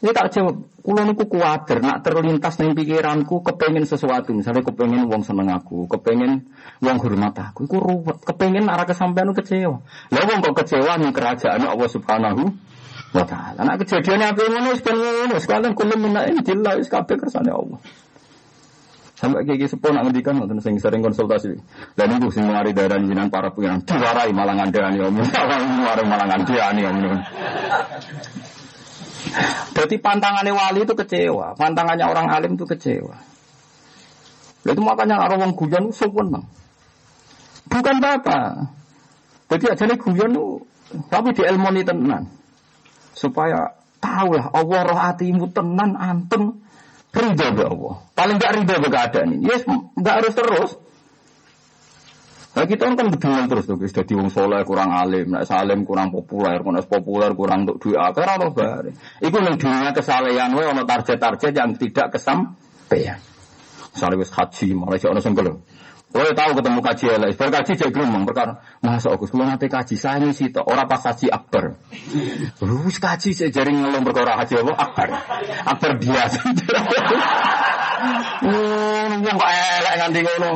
Ini tak jawab, kulo niku kuatir, nak terlintas ning pikiranku kepengen sesuatu, misalnya kepengen wong seneng aku, kepengen wong hormat aku, iku ruwet, kepengen arah kesampaian kecewa. Lah wong kok kecewa ning kerajaan Allah Subhanahu wa taala. Nak kejadiannya apa ngono wis ben ngono, sekalian kulo menak jelas wis kabeh Allah. Sampai kayak gitu nak ngendikan nonton sing sering konsultasi. Dan itu sing mengari darah jinan para pengiran diwarai malah ngandani om. Malah ngandani om. Jadi pantangannya wali itu kecewa, pantangannya orang alim itu kecewa. Itu makanya orang orang guyon seneng. Bukan apa. Jadi aja nih guyon tapi di ilmu ini tenan. Supaya tahu lah Allah roh hatimu tenan antem ridho be Allah. Paling gak ridho be keadaan ini. Yes, gak harus terus. Nah kita kan bedengan terus tuh, sudah di wong soleh kurang alim, nak salim kurang populer, kurang populer kurang untuk duit akar atau bare. Iku yang dunia kesalehan, wae ono target-target yang tidak kesampaian. Misalnya wis haji, malah si ono senggel. Kalau tahu ketemu kaji ya, berkaji jadi gremeng perkara. Masa aku sebelum nanti kaji ini sih, orang pas haji akbar. Terus kaji saya jaring ngelong perkara haji apa akbar, akbar biasa. Hmm, yang kok elek nganti ngono.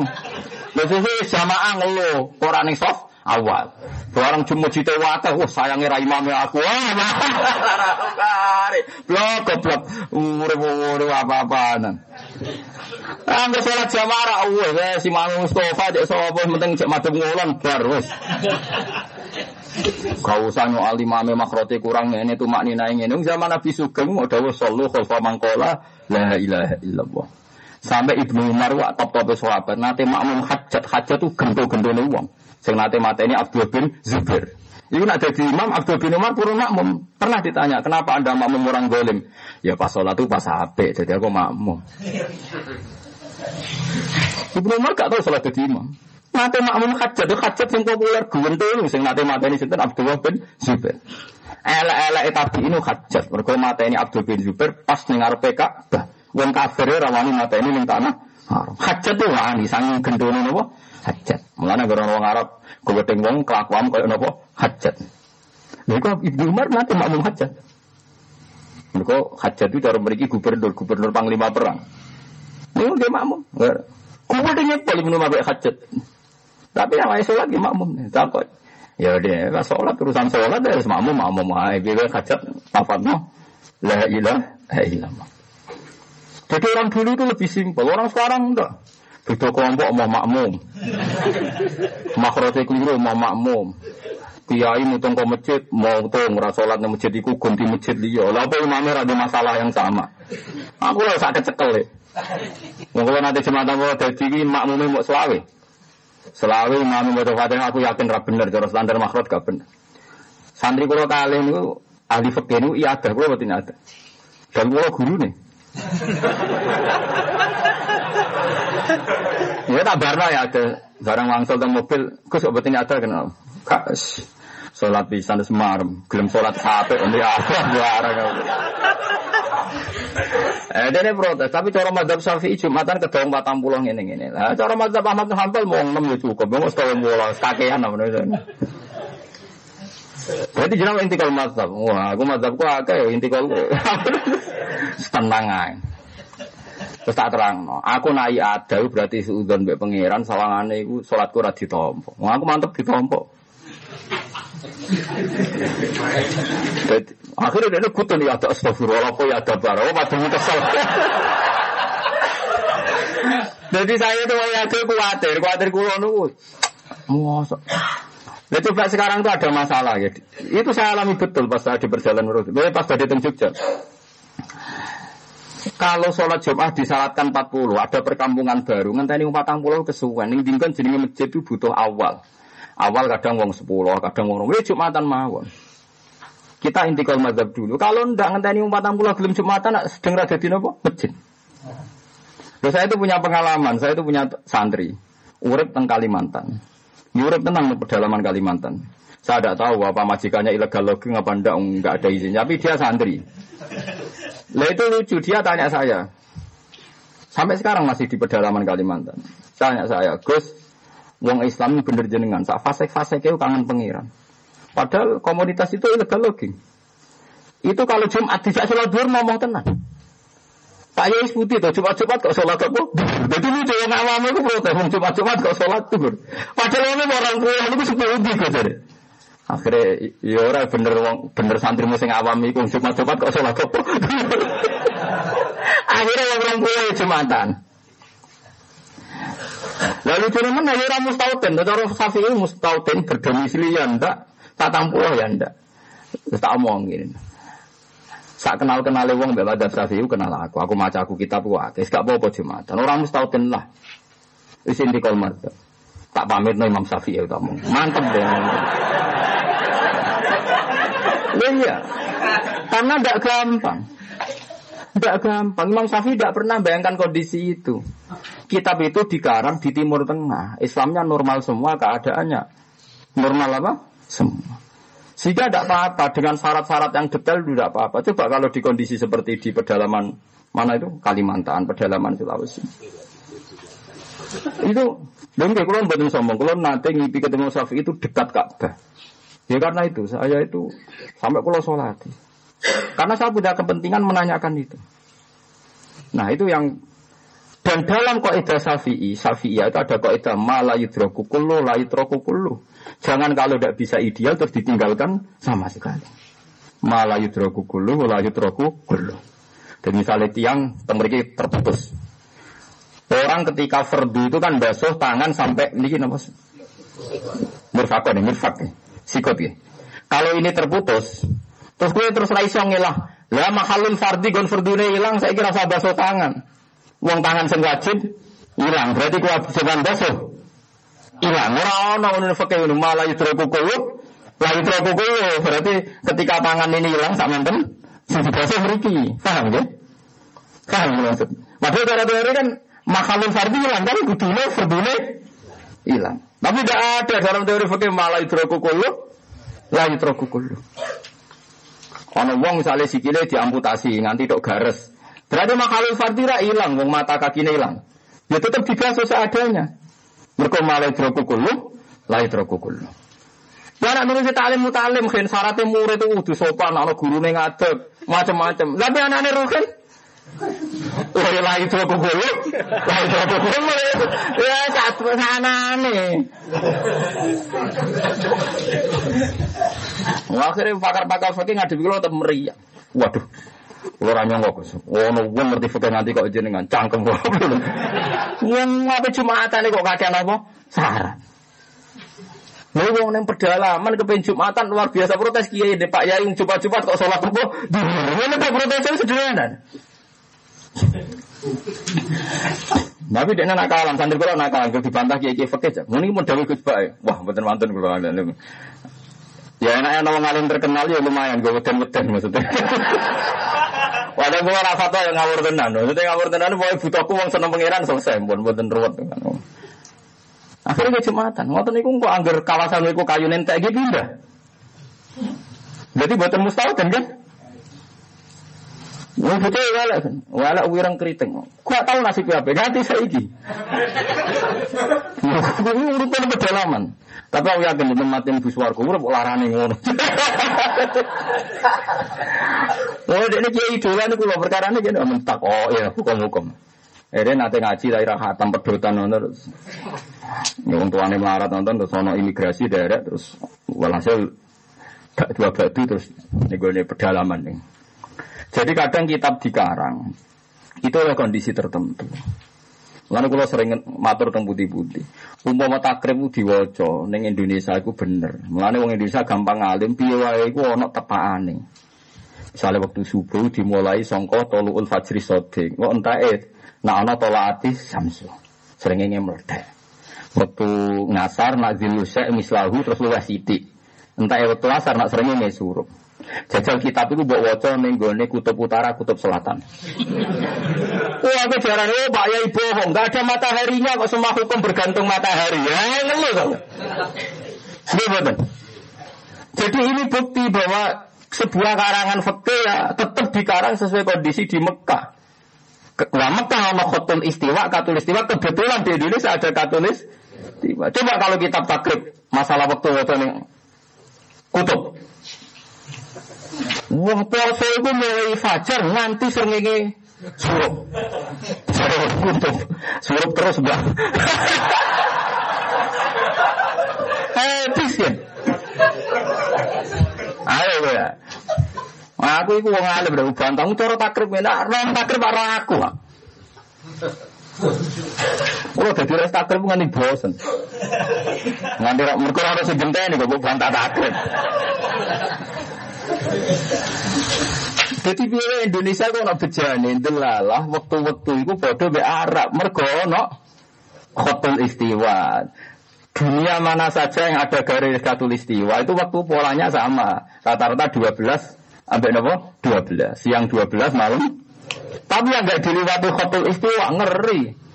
Biasanya jamaah ngeluh, orang ning soft awal. Barang cuma cita wata, wah sayangnya rai mami aku. Blok goblok, urip urip apa-apaan. Angger salat jamaah wes si Mang Mustofa cek sapa penting cek madhep ngulon bar wis. Kau usah nyoal imame makrote kurang ini tuh maknina ini. Zaman Nabi Sugeng mau dawuh sallu khalfa mangkola la ilaha illallah. Sampai Ibnu Umar wa top top sahabat nate makmum hajat hajat tuh gento-gento nih uang. Sing nate ini Abdul bin Zubair. Iku nak jadi imam Abdul bin Umar purun makmum. Pernah ditanya, kenapa anda makmum orang golim? Ya pas sholat tuh pas HP, jadi aku makmum. Ibnu Umar gak tahu sholat jadi imam. Nate makmum hajat, hajat yang populer gento sing nate ini sinten Abdul bin Zubair. Elek-elek tapi ini hajat. Mereka mata ini Abdul bin Zubair pas nengar PK. Wong kafir ora wani mateni ning tanah haram. Hajat tuh wani sanging gendone napa? Hajat. Mulane gara wong Arab gowedeng wong kelakuan koyo napa? Hajat. Lha kok Ibnu Umar nanti makmum hajat. Mereka hajat itu cara memiliki gubernur, gubernur panglima perang. Ini dia makmum. Gubernurnya paling minum apa hajat. Tapi yang lain sholat dia makmum. Takut. Ya dia lah sholat urusan sholat harus makmum, makmum. Hai, dia hajat. Apa no? La ilaha illallah. Jadi orang dulu itu lebih simpel, orang sekarang enggak. Beda kelompok mau makmum. Makrote keliru mau makmum. Kiai mutung ke masjid, mau tuh ngerasa sholat di masjid iku ganti masjid dia. Lah imamnya ada masalah yang sama. Aku lah sakit cekel ya. Mungkin nanti jemaat aku jadi makmumnya mau selawe. Selawe imam mau fatihah aku yakin rap bener, cara standar makrot gak bener. Santri kalau kalian itu ahli fakir itu iya ada, kalau betul ada. Dan kalau guru nih, ya tak barna ya ada barang wangsal dan mobil, kok sok betin ada kenal. Kas, sholat di sana semarem, gelem sholat sampai ini apa barang. Eh, dia protes, tapi cara madhab syafi'i jumatan kedong patang pulau ini ini. Lah, cara madhab Ahmad bin Hanbal mau enam ya cukup, setahun pulau kakean apa nih. Berarti jenama intikal madhab. Wah, aku madhabku akeh ya intikal. Tenang aja. Terus tak terang, no. aku naik ada berarti seudon be pangeran sawangane iku salatku ora ditompo. Wah, aku mantep ditompo. akhirnya dia kutun ya ada astagfirullah apa ya ada baro, padahal kesel. Jadi saya itu ya itu khawatir, khawatir kulo nunggu. Masa. Nah, coba sekarang tuh ada masalah ya. Itu saya alami betul pas saya di perjalanan menurut. Pas tadi di Jogja. Kalau sholat Jumat disalatkan 40, ada perkampungan baru, ngenteni 40 kesuwen. Ning dingkon jenenge masjid itu butuh awal. Awal kadang wong 10, kadang wong 20, Jumatan mawon. Kita intikal mazhab dulu. Kalau ndak ngenteni 40 gelem Jumatan sedeng ra dadi napa? Masjid. Loh, saya itu punya pengalaman, saya itu punya santri. Urip teng Kalimantan. Urip tenang pedalaman Kalimantan. Saya tidak tahu apa majikannya ilegal logging apa enggak, enggak ada izin. Tapi dia santri. Lah itu lucu, dia tanya saya. Sampai sekarang masih di pedalaman Kalimantan. Tanya saya, Gus, wong Islam bener jenengan. Saat fase-fase kau kangen pengiran. Padahal komunitas itu ilegal logging. Itu kalau Jumat tidak duhur ngomong tenang. Pak Yai putih tuh Jumat-Jumat kok sholat apa? Jadi lucu yang awam itu protes, Jumat-Jumat kok sholat duhur. Padahal ini orang tua itu sepuluh kok jadi. Akhirnya ya ora bener bener santri sing awam iku Jumat-Jumat kok salat apa. Akhirnya orang tua ya Jumatan. Lalu cuma mana ya ora mustautin, cara Syafi'i mustautin berdomisili ya ndak, tatang pulau ya ndak. Tak omongin. Sak kenal kenal wong mbak Madzhab Syafi'i kenal aku, aku maca aku kitab ku akeh, gak apa-apa Jumatan. Orang mustautin lah. Wis inti kol Tak pamit no Imam Syafi'i ya utamu. Mantep deh. Iya. Karena tidak gampang. Tidak gampang. Imam Syafi'i tidak pernah bayangkan kondisi itu. Kitab itu dikarang di Timur Tengah. Islamnya normal semua keadaannya. Normal apa? Semua. Sehingga tidak apa-apa dengan syarat-syarat yang detail tidak apa-apa. Coba kalau di kondisi seperti di pedalaman mana itu Kalimantan, pedalaman Sulawesi. Itu, dan kalau betul sombong, kalau nanti ngipi ketemu Syafi'i itu dekat Ka'bah. Ya karena itu saya itu sampai pulau sholat. Karena saya punya kepentingan menanyakan itu. Nah itu yang dan dalam kaidah Syafi'i, Syafi'i itu ada kaidah mala yudroku kullu, la yudroku. Jangan kalau tidak bisa ideal terus ditinggalkan sama sekali. Mala yudroku kullu, la kullu. Dan misalnya tiang temeriki terputus. Orang ketika fardu itu kan basuh tangan sampai ini apa? Mirfakon, mirfak nih sikut ya. Kalau ini terputus, terus gue terus raiso ngilah. Lah mahalun fardi gon fardune hilang, saya kira basuh tangan. Uang tangan sing wajib hilang, berarti kewajiban basuh hilang. Ora ono ngono fakih ini malah yutraku kulo, la yutraku kulo. Berarti ketika tangan ini hilang sak menten sing dibasuh mriki. Paham ya? Paham maksud. Padahal cara teori kan mahalun fardi hilang kan kudune fardune hilang. Tapi tidak ada dalam teori fikih malah idroku kullu, la idroku kullu. Ono wong misalnya sikile diamputasi nganti tok gares. Berarti makhluk fardira hilang, wong mata kakinya hilang. Ya tetap dibasuh seadanya. Mereka malah idroku kullu, la idroku kullu. Ya anak nulis talim mutalim, kan syaratnya murid itu udah sopan, anak guru ngadeg, macam-macam. Tapi anak-anak rukin, Woi lagi itu aku bulu, lagi itu aku bulu. Ya satu sana nih. Akhirnya pakar-pakar fakir ngadep kalau tetap meriah. Waduh, Kulo ora nyongko Gus. Ono wong ngerti nanti kok jenengan cangkem kok. Wong apa Jumatan kok kakean apa? Saran. Lalu wong neng pedalaman kepen Jumatan luar biasa protes kiai Pak Yai Jumat-Jumat kok sholat apa? Ini kok protes sederhana. Tapi dia nakalan, santri kalau nakalan, kalau dibantah kiai kiai fakir, ini mau dawi gus baik, wah betul mantan kalau ada. Ya enaknya nama ngalim terkenal ya lumayan, gue beten beten maksudnya. Wadah gue rasa tuh yang ngawur tenan, maksudnya ngawur tenan, mau butuhku uang seneng pangeran selesai, bukan buatan ruwet. Akhirnya jumatan, ngotot niku kok angger kawasan niku kayu nentek gitu pindah. Jadi buatan mustahil kan? Wong walek kan. Walek wirang keriting. Gak tahu nasib apa. Ganti saiki. Kuwi urutan pedalaman. Tapi aku yakin teman mati bus warga urip larane ngono. Oh, ini kiai idola niku lho perkara ini jadi mentak. Oh iya, hukum-hukum. Ere nate ngaji daerah hatam pedotan nonton terus. Yang tuane melarat nonton terus ono imigrasi daerah terus walhasil gak dua batu terus nih pedalaman nih. Jadi kadang kitab dikarang itu ada kondisi tertentu. Lalu kalau sering matur tentang putih-putih, umpama takrib diwaca neng Indonesia itu bener. Mulane wong Indonesia gampang ngalim, piye wae iku ana tepakane. Misalnya waktu subuh dimulai songko toluul fajri sodik, kok entae nak ana tolaati samsu. Sering meledak. Waktu ngasar nak zilusek mislahu terus luwes. Entah waktu asar nak sering suruh. Jajal kitab itu buat wajah nenggone kutub utara, kutub selatan. Wah, aku jarang oh Pak Yai bohong, gak ada mataharinya kok semua hukum bergantung matahari. Ya, ngeluh kok. Jadi ini bukti bahwa sebuah karangan fakir ya tetap dikarang sesuai kondisi di Mekah. Nah Mekah sama khotul istiwa, katul istiwa, kebetulan di Indonesia ada katulis istiwa. Coba kalau kitab takrib, masalah waktu waktu kutub. Wong poso iku mulai fajar nganti srengenge surup. Surup kutub. Surup terus, Mbak. Habis ya. Ayo ya. Aku iku wong alim udah bantang cara takrib enak, ron takrib karo aku. Kalau dadi res takrib nganti bosen. Nganti mergo ora sing genteni kok bantah takrib. Jadi biaya Indonesia kok nak bejane delalah waktu-waktu itu bodoh be Arab mergo no khotul istiwa. Dunia mana saja yang ada garis istiwa itu waktu polanya sama. Rata-rata 12 sampai nopo 12. Siang 12 malam. Tapi yang nggak diliwati khotul istiwa ngeri.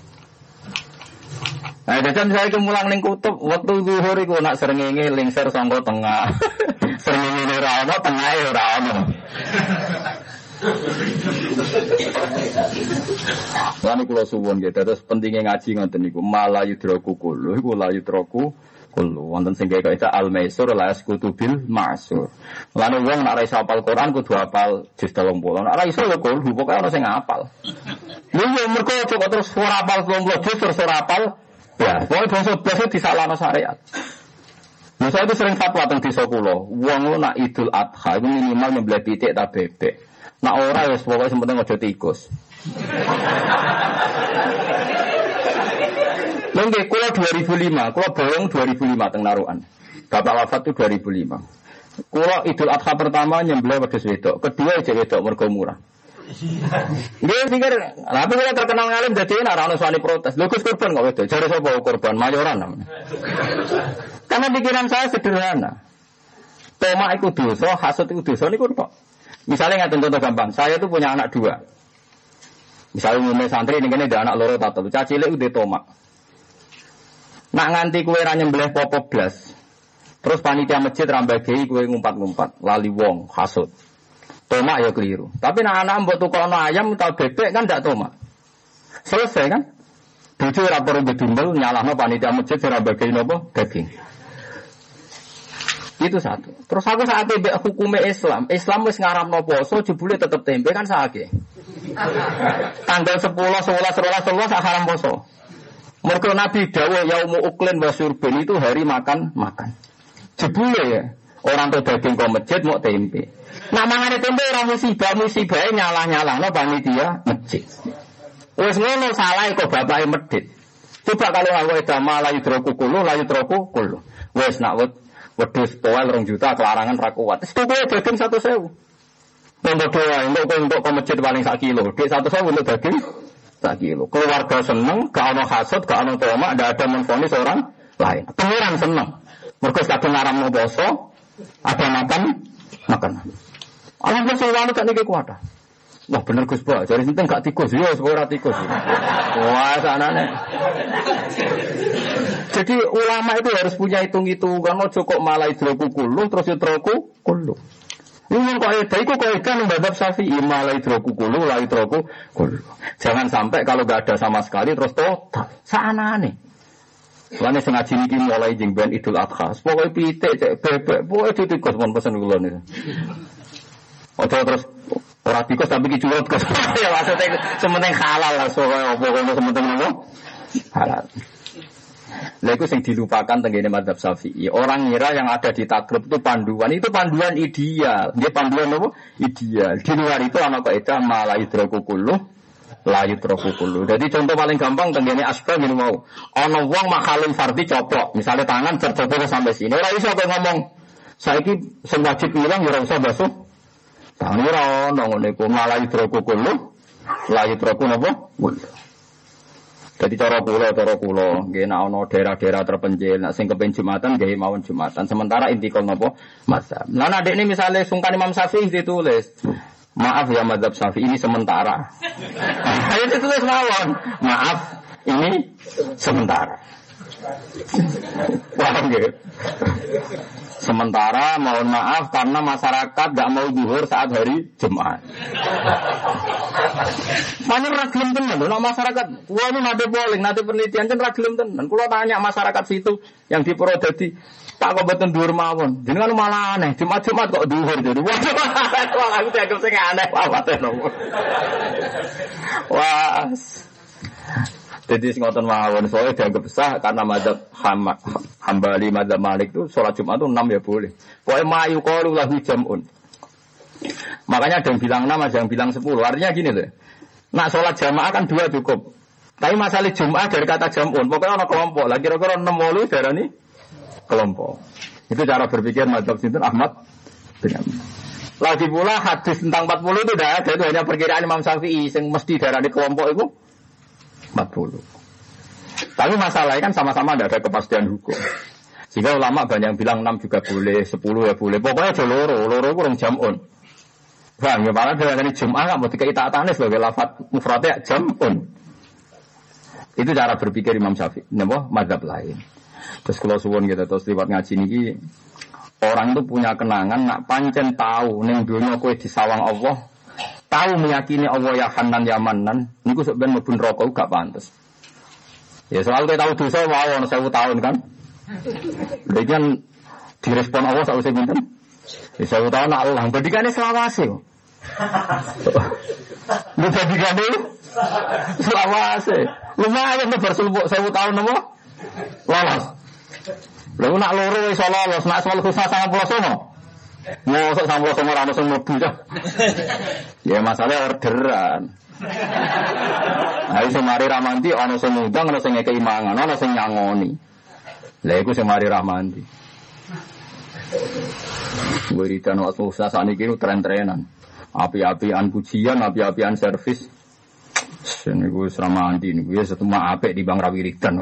Nah, jadi saya itu mulang ning kutub waktu zuhur iku nak srengenge lingser sangka tengah. srengenge ora ono, tengahe ora ono. Lan kula suwun nggih terus pentingnya ngaji ngoten niku malah yudroku kulo iku la yudroku kulo wonten sing kaya itu al maisur la yaskutu bil masur. Lan wong nek ora iso hafal Quran kudu hafal juz 30. Nek ora iso ya kulo pokoke ana sing hafal. Yo mergo kok terus ora hafal 30 juz ora Ya, pokoknya bangsa-bangsa disalahno syariat. Nah, saya itu sering fatwa tentang desa kulo. Wong lu nak idul adha itu minimal nyembelih pitik tak bebek. Nak ora ya pokoknya sementing aja tikus. Lengge kulo 2005, kulo bolong 2005 teng narukan. Bapak wafat itu 2005. Kulo idul adha pertama nyembelih wedhus wedok, kedua aja wedok mergo murah. Dia pikir, tapi kita terkenal ngalim jadi ini orang suami protes. Lu korban kok itu, cari siapa korban mayoran namanya. Karena pikiran saya sederhana. Toma itu dosa, hasut itu dosa ini kok. Misalnya nggak contoh gampang, saya tuh punya anak dua. Misalnya umumnya santri ini kan ada anak loro tato, cacile udah toma. Nak nganti kue ranya nyembelih popo blas. Terus panitia masjid rambagei kue ngumpat-ngumpat, lali wong, hasut. Tomak ya keliru. Tapi nak anak mbok tukono ayam atau bebek kan tidak tomak. Selesai kan? Bojo ora perlu bedundel nyalahno panitia masjid ora bagian apa? Daging. Itu satu. Terus aku saat itu hukumnya Islam, Islam wis ngaramno poso jebule tetep tempe kan sakit. Tanggal 10, 11, 11, 11 haram poso. Mergo Nabi dawuh yaumu uklin wa surbin itu hari makan makan. Jebule ya. Orang tuh daging kok masjid mau tempe. Nah mangane tempe orang musibah musibah nyalah-nyalah no panitia masjid. Wes ngono salah kok bapake medit. Coba kalau aku itu layu troku kulu, layu troku kulu. Wes nak wed wedus toel rong juta kelarangan rakuat. Itu gue daging satu sewu. Untuk doa, untuk untuk ke masjid paling sak kilo. Di satu sewu untuk daging sak kilo. Keluarga seneng, gak ono hasut, gak ono tomak, ada ada menfonis orang lain. Pengiran seneng. Mereka kadang ngaram mau boso, ada makan, makan. Alhamdulillah saya walu tak. Wah bener Gus Pak, jadi sinten gak tikus, ya sekolah tikus. Wah sana nih. Jadi ulama itu harus punya hitung-hitungan, mau cukup malah hidroku kulu, terus hidroku kulu. Ini kok ada, itu kok ada membadab syafi'i malah idroku kulu, lah idroku kulu. Jangan sampai kalau gak ada sama sekali terus total. Sana nih. Lainnya sengaja ini mulai jeng ben idul adha. Pokoknya pitik, cek bebek, pokoknya titikos pun pesen kula nih. Ojo terus orang tikus tapi kicurut kos. ya maksudnya sementing halal lah, soalnya pokoknya sementing apa? Halal. Lah itu yang dilupakan tenggine madhab syafi'i. Orang ngira yang ada di takrib itu panduan. Itu panduan ideal. Dia panduan apa? Ideal. Di luar itu anak kaidah malah idroku kullu la kullu. Jadi contoh paling gampang tenggine asbab ini mau. Ono wong makhalul fardi coplok. Misalnya tangan tercoplok sampai sini. Ora iso ngomong. Saiki sing wajib ilang ya ora usah basuh. Tangan ora ono ngene iku malah yudroku kullu la yudroku napa? Jadi cara pulau, cara pulau, gak nak ono daerah-daerah terpencil, nak sing kepen jumatan, gak mawon jumatan. Sementara inti nopo masa. Nah, adik ini misalnya sungkan Imam Syafi'i ditulis, maaf ya madhab Syafi'i ini sementara. Ayo ditulis mawon, maaf ini sementara. Paham gitu? Sementara mohon maaf karena masyarakat gak mau duhur saat hari Jumat. Mana ragilem tenan, nah masyarakat, wah ini nanti polling, nanti penelitian kan ragilem tenan. Kalau tanya masyarakat situ yang di Purwodadi, tak kok betul duhur mawon. Jadi kan malah aneh, Jumat Jumat kok duhur jadi. Wah, aku dianggap sing aneh, wah Wah. Jadi ngotot mawon soalnya dianggap sah karena madzhab Hambali madzhab Malik itu sholat Jumat itu enam ya boleh. Pokoknya mayu qalu lahu jam'un. Makanya ada yang bilang enam, ada yang bilang sepuluh. Artinya gini loh. Nak sholat jamaah kan dua cukup. Tapi masalah Jumat dari kata jam'un. Pokoknya ada kelompok. Lagi kira-kira enam wolu darah ini kelompok. Itu cara berpikir madzhab Sinten Ahmad dengan lagi pula hadis tentang 40 itu tidak ada, itu hanya perkiraan Imam Syafi'i yang mesti darah di kelompok itu 40. Tapi masalahnya kan sama-sama tidak ada kepastian hukum. Sehingga ulama banyak yang bilang 6 juga boleh, 10 ya boleh. Pokoknya ada loro, loro itu orang jamun. Bang, ya malah dari Jum'ah nggak mau dikeitaatannya sebagai lafat mufradnya jamun. Itu cara berpikir Imam Syafi'i. Napa madhab lain. Terus kalau suwon kita terus lewat ngaji ini orang itu punya kenangan nak pancen tahu neng dunia kue disawang Allah tahu meyakini Allah ya Hanan ya Manan, niku sebenarnya mlebu rokok gak pantas. Ya soal kita tahu dosa mau ono sewu tahun kan. Jadi kan direspon Allah sausé pinten? Ya sewu tahun Allah, bedikane selawase. Lu bedikane selawase. Lumayan tuh bersuluk sewu tahun nopo? Lolos. Lalu nak loro iso lolos, nak soal khusus sama pulau sono. Mosok sama sama rano sing mlebu Ya masalah orderan. Ayo sing mari ramanti ana sing ngundang ana sing ngekeki mangan, ana sing nyangoni. Lah iku mari ramanti. Wiridan waktu usaha saat ini tren-trenan. Api-apian pujian, api-apian servis. Ini gue seramanti, ini gue satu apik di bang rawiridan.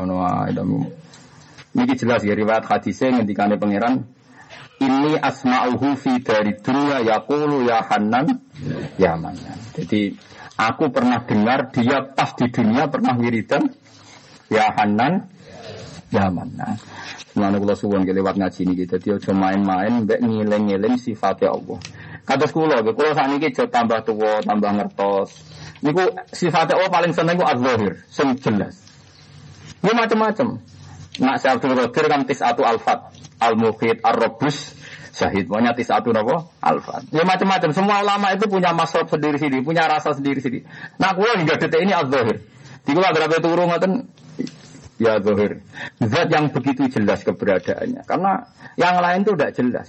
Ini jelas ya riwayat hadisnya ngendikane pangeran ini asma'uhu fi dari dunia yaqulu ya Hanan ya Manan. Jadi aku pernah dengar dia pas di dunia pernah wiridan ya Hanan ya Manan. Semuanya kula suwon lewat ngaji ini gitu. Dia cuma main-main mbek ngiling-ngiling sifatnya Allah. Kata kula, kula saat ini tambah tua, tambah ngertos. Niku sifatnya Allah paling seneng ku az-zahir, sing jelas. Ini macam-macam. Nak saya Abdul Qadir kan tis atu alfat al-mukhid, ar-robus, syahid. Pokoknya satu nopo alfa. Ya macam-macam. Semua ulama itu punya masrob sendiri sendiri, punya rasa sendiri sendiri. Nah, kulo hingga detik ini az-zahir. Di kulo berapa turun ngoten ya zahir. Zat yang begitu jelas keberadaannya. Karena yang lain itu tidak jelas.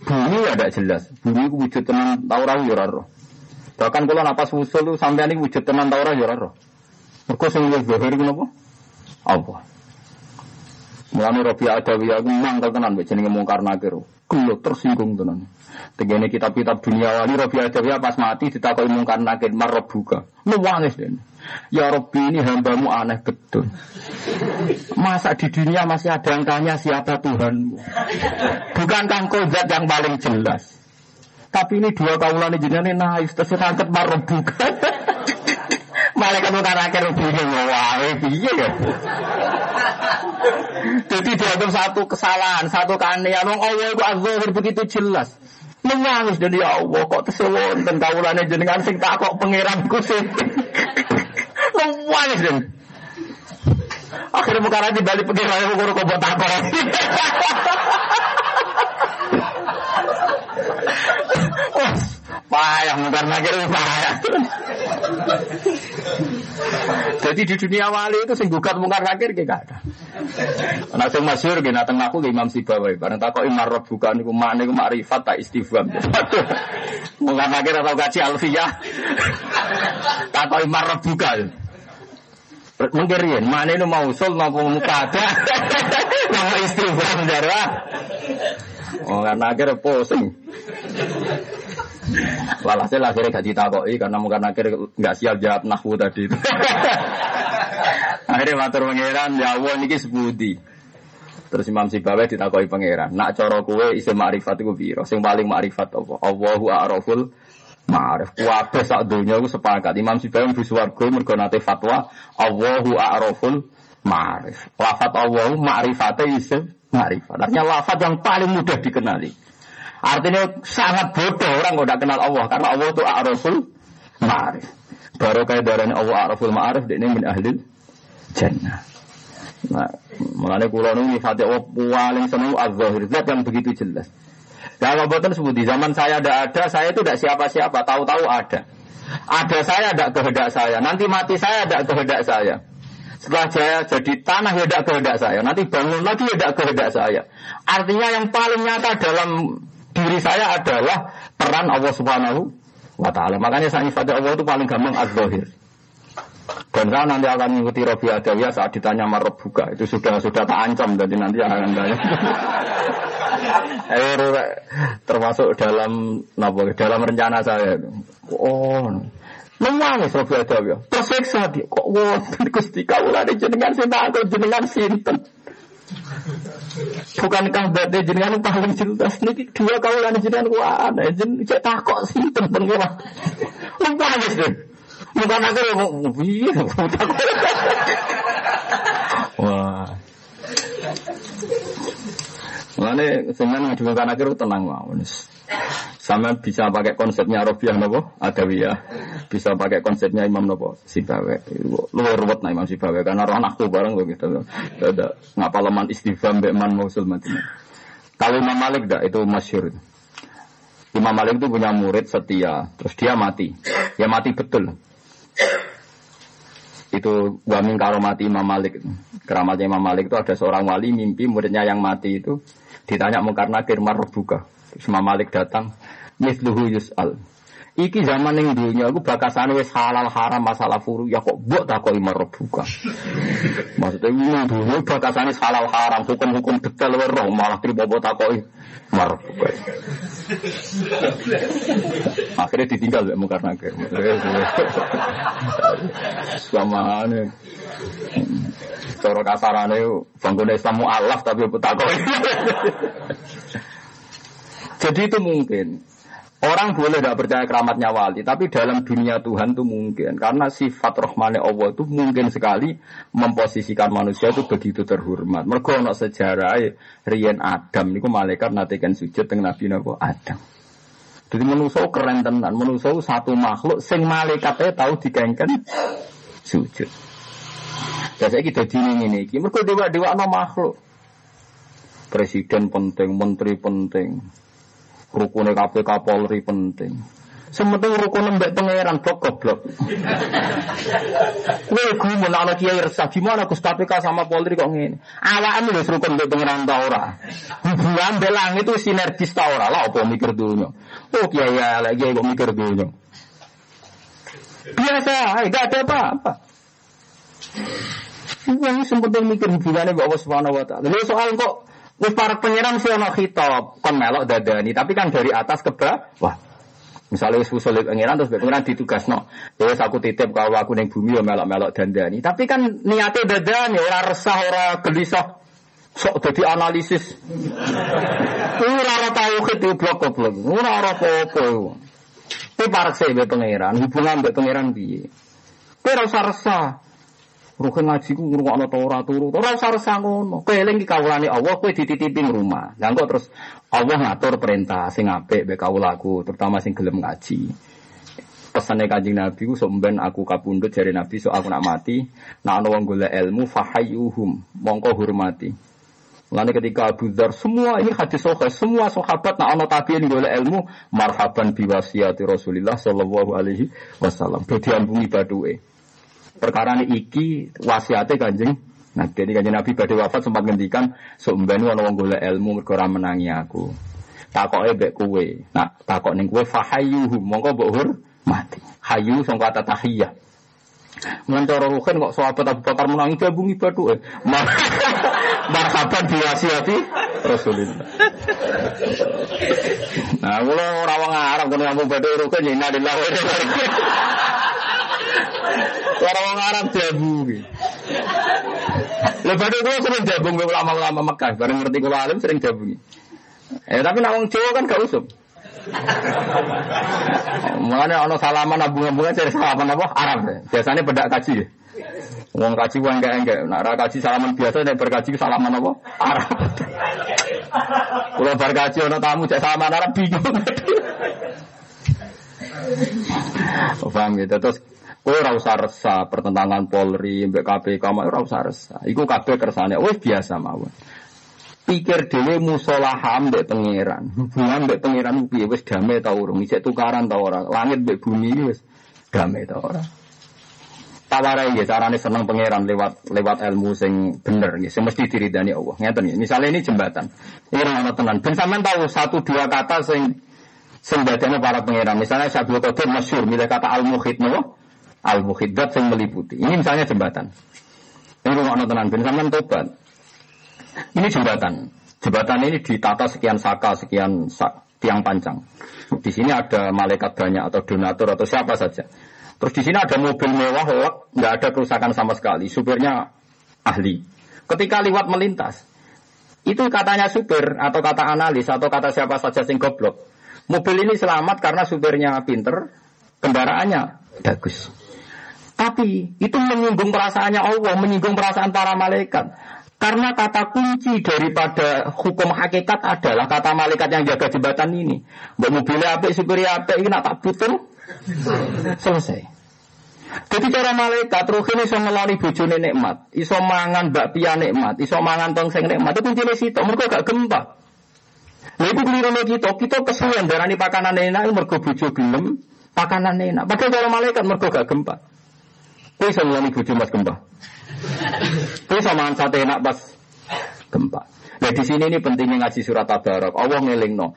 Bumi ya tidak jelas. Bumi itu wujud tenan taurah ya roh. Bahkan kalau napas usul itu sampai ini wujud tenan taurah ya roh. Mereka sing zahir itu? Apa? Mulane Robi Adawi aku mangkel tenan mbek jenenge mungkar nakir. Kulo tersinggung tenan. Tegene kitab-kitab dunia wali Robi Adawi pas mati ditakoki mungkar nakir marbuka. Nuwangis den. Ya Robbi ini hambamu aneh betul. Masa di dunia masih ada yang tanya siapa Tuhanmu? Bukan kangko zat yang paling jelas. Tapi ini dua kaulan jenenge naif terus tangkep marbuka. Malaikat mungkar nakir bingung wae piye ya. Jadi dianggap satu kesalahan, satu keanehan. Wong Allah itu azhar begitu jelas. Nangis dan ya Allah kok tesewon dan kawulane jenengan sing tak kok pangeranku sing. Nangis dan. Akhirnya bukan aja balik pengiran aku kok buat apa payah mungkar nakir payah. Jadi di dunia wali itu sing gugat mungkar nakir gak ada. Nah sing masyhur gini dateng aku Imam Sibawi. Bareng takok imar bukan niku makne iku makrifat tak istifham. Mungkar nakir atau gaji alfiyah. Takok imar bukan. Mungkin mana itu mau usul mau muka ada, nama istifham darah. Oh, karena akhirnya pusing. Walhasil akhirnya gak ditakoi karena mungkin akhirnya nggak siap jawab nahwu tadi. akhirnya matur pangeran, ya Allah ini sebudi. Terus Imam Sibawi ditakoi pangeran, nak coro kue isi ma'rifat itu biro. Sing paling ma'rifat apa? Allahu a'raful ma'rif. Kuwabe sak dunia itu sepakat. Imam Sibawi mlebu swarga mergo nate fatwa Allahu a'raful ma'rif. Lafat Allahu ma'rifate isim ma'rifat. Artinya lafat yang paling mudah dikenali. Artinya sangat bodoh orang kalau tidak kenal Allah karena Allah itu a'raful ma'arif. Baru kayak darahnya Allah a'raful ma'arif ini min ahli jannah. Nah, mulanya kulo ini fatih Allah paling senang az-zahir zat yang begitu jelas. Kalau buatan sebut di zaman saya ada ada, saya itu tidak siapa-siapa, tahu-tahu ada. Ada saya ada kehendak saya, nanti mati saya ada kehendak saya. Setelah saya jadi tanah ya tidak kehendak saya, nanti bangun lagi ya tidak kehendak saya. Artinya yang paling nyata dalam diri saya adalah peran Allah Subhanahu wa taala. Makanya saya ibadah Allah itu paling gampang az-zahir. Dan saya nanti akan mengikuti Robi Adawiyah saat ditanya marab buka. Itu sudah sudah tak ancam, jadi nanti akan tanya. termasuk dalam dalam rencana saya. Oh, nangis Robi Adawiyah. Tersiksa dia. Kok wonten Gusti kawula jenengan sinten jenengan sinten. Bukankah berarti jenengan paling jelas niki dua kawalan jenengan ku ada jen cek takok sinten pengira. Lupa wis deh. Bukan aku mau piye Wah. Mulane sampean ngadu kan akhir tenang mawon. Sama bisa pakai konsepnya Robiah nopo Adawiyah, bisa pakai konsepnya Imam nopo Sibawe. Luar ruwet nah Imam Sibawe karena roh anakku bareng kok gitu. Ada ngapa leman istighfar beman mausul mati. Kalau Imam Malik dah itu masyur. Imam Malik itu punya murid setia, terus dia mati. Ya mati betul. Itu wamin karomati Imam Malik. Keramatnya Imam Malik itu ada seorang wali mimpi muridnya yang mati itu ditanya mungkar nakir marbuka. Imam Malik datang, misluhu yus'al. Iki zaman yang dunia aku bakasane wis halal haram masalah furu ya kok buat tak kok imar buka. Maksudnya ini dunia bakasane halal haram hukum-hukum detail roh malah terima buat tak kok imar buka. Akhirnya ditinggal ya mungkar nakir. Sama ane. Cara kasarane bangun Islam mu'alaf tapi tak kok. Jadi itu mungkin. Orang boleh tidak percaya keramatnya wali, tapi dalam dunia Tuhan itu mungkin. Karena sifat rohmane Allah itu mungkin sekali memposisikan manusia itu begitu terhormat. Mereka ada sejarah Rian Adam, itu malaikat natikan sujud dengan Nabi Nabi Adam. Jadi manusia keren tenan, manusia satu makhluk, sing malaikatnya tahu dikengken sujud. Biasanya kita dini ini, mereka dewa-dewa makhluk. Presiden penting, menteri penting, Rukunnya KPK Polri penting. Sementing rukun mbak pangeran blok goblok. Kowe gumun ana kiai resah gimana Gus KPK sama Polri kok ngene. Awakmu wis rukun mbak pangeran ta ora. Hubungan belang itu sinergis ta ora lah apa mikir dunya. Oh kiai lagi kok mikir dunya. Biasa, enggak ada apa-apa. Yang sempat mikir hubungannya Bapak Subhanahu Wa Taala. Soal kok Wis para pangeran sih ono khitab kon melok dadani, tapi kan dari atas ke bawah. Misalnya wis usul pangeran terus pangeran ditugasno. Ya wis aku titip kalau aku ning bumi yo melok-melok dandani. Tapi kan niate dadani ora resah ora gelisah. Sok dadi analisis. Ora ora tauhid blok-blok. Ora ora apa-apa. Tapi parek sih pangeran, hubungan be pangeran piye? Kowe ora usah resah. Rukin ngaji ku ngrungokno ta ora turu. Ora usah resah ngono. Keling iki kawulane Allah kowe dititipi rumah. Lah kok terus Allah ngatur perintah sing apik mbek kawulaku, terutama sing gelem ngaji. Pesane Kanjeng Nabi ku sok ben aku kapundhut jare Nabi sok aku nak mati, nak ana wong golek ilmu fahayyuhum, mongko hormati. Mulane ketika Abu Dzar semua ini hadis sahih, semua sahabat nak ana tabiin golek ilmu, marhaban biwasiyati Rasulillah sallallahu alaihi wasallam. Do diambungi baduke. Perkara ini iki wasiate Kanjeng Nah, jadi kanjeng Nabi badhe wafat sempat ngendikan sok ben ana wong golek ilmu mergo ora menangi aku. Takoke mbek kowe. Nah, takok ning kowe fahayyuhum, mongko mbok mati. Hayu sangka kata tahiyah. Mulan cara kok sahabat Abu Bakar menangi gabungi batu eh. Marhaban diwasiati Rasulullah. Nah, kula ora wong Arab kono ngomong batu ruhin ya ilaihi Ora wong Arab. Lah batu kula sering gabung ulama-ulama Mekah, bareng ngerti kula alim sering gabungi. Eh tapi nak wong Jawa kan gak usum. Mulanya ono salaman abung-abungan cari salaman apa? Arab. Biasanya bedak kaji. Wong kaji wong enggak enggak. Ra kaji salaman biasa nek berkaji salaman apa? Arab. Kalau berkaji ono tamu cek salaman Arab bingung. Paham gitu. Terus kowe ora usah resah pertentangan Polri mbek KPK ora usah resah. Iku kabeh kersane wis biasa mawon pikir dhewe musolaha mbek pangeran. Hubungan mbek pangeran piye wis damai ta urung? Isih tukaran ta ora? Langit mbek bumi wis damai ta ora? Tawarai ya carane seneng pangeran lewat lewat ilmu sing bener nggih, sing mesti diridani Allah. Ngeten nggih. Misalnya ini jembatan. Ini ora tenan. Ben sampean tahu satu dua kata sing sing para pangeran. Misalnya Syabul Qadir masyhur milih kata al-muhid no? Al-muhid sing meliputi. Ini misalnya jembatan. Ini rumah tenan. Ben sampean tobat. Ini jembatan. Jembatan ini ditata sekian saka, sekian sak, tiang panjang. Di sini ada malaikat banyak atau donatur atau siapa saja. Terus di sini ada mobil mewah, lek, nggak ada kerusakan sama sekali. Supirnya ahli. Ketika lewat melintas, itu katanya supir atau kata analis atau kata siapa saja sing goblok. Mobil ini selamat karena supirnya pinter, kendaraannya bagus. Tapi itu menyinggung perasaannya Allah, menyinggung perasaan para malaikat. Karena kata kunci daripada hukum hakikat adalah kata malaikat yang jaga jembatan ini. Mbak mobilnya apa, supirnya apa, ini nak tak putul, selesai. Jadi cara malaikat roh ini iso ngeloni bojone nikmat, iso mangan bakpia nikmat, iso mangan tongseng nikmat. Itu kuncinya situ, mereka gak gempa. Nah itu keliru kita, kita kesulitan darani pakanan enak, mereka bojo gelem, pakanan enak. Padahal cara malaikat mereka gak gempa. Kau iso ngeloni bojo mas gempa. Terus sama sate enak pas gempa. Nah di sini ini pentingnya ngaji surat tabarok. Allah no.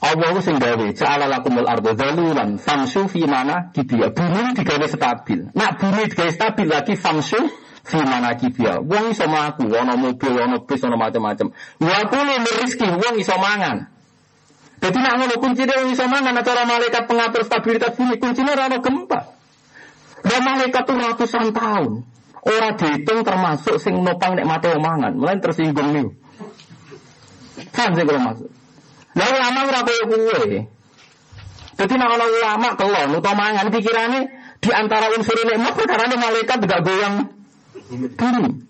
Allah sing gawe ja'ala lakumul ardo dalulan famsu fi mana kibia. Bumi digawe stabil. Nak bumi digawe stabil lagi famsu fi mana kibia. Wong iso mlaku, ana mobil, ana bis, ana macam-macam. Wa kulu rezeki wong iso mangan. Jadi nak ngono kuncine wong iso mangan cara malaikat pengatur stabilitas bumi kuncine ora gempa. Dan malaikat itu ratusan tahun. Orang dihitung termasuk sing nopang nek mati omangan. Mulai tersinggung nih. Kan sih kalau masuk. Lah ulama ora koyo kuwe. Jadi nak ana ulama kelon utawa mangan pikirane di antara unsur nikmat perkara malaikat gak goyang bumi.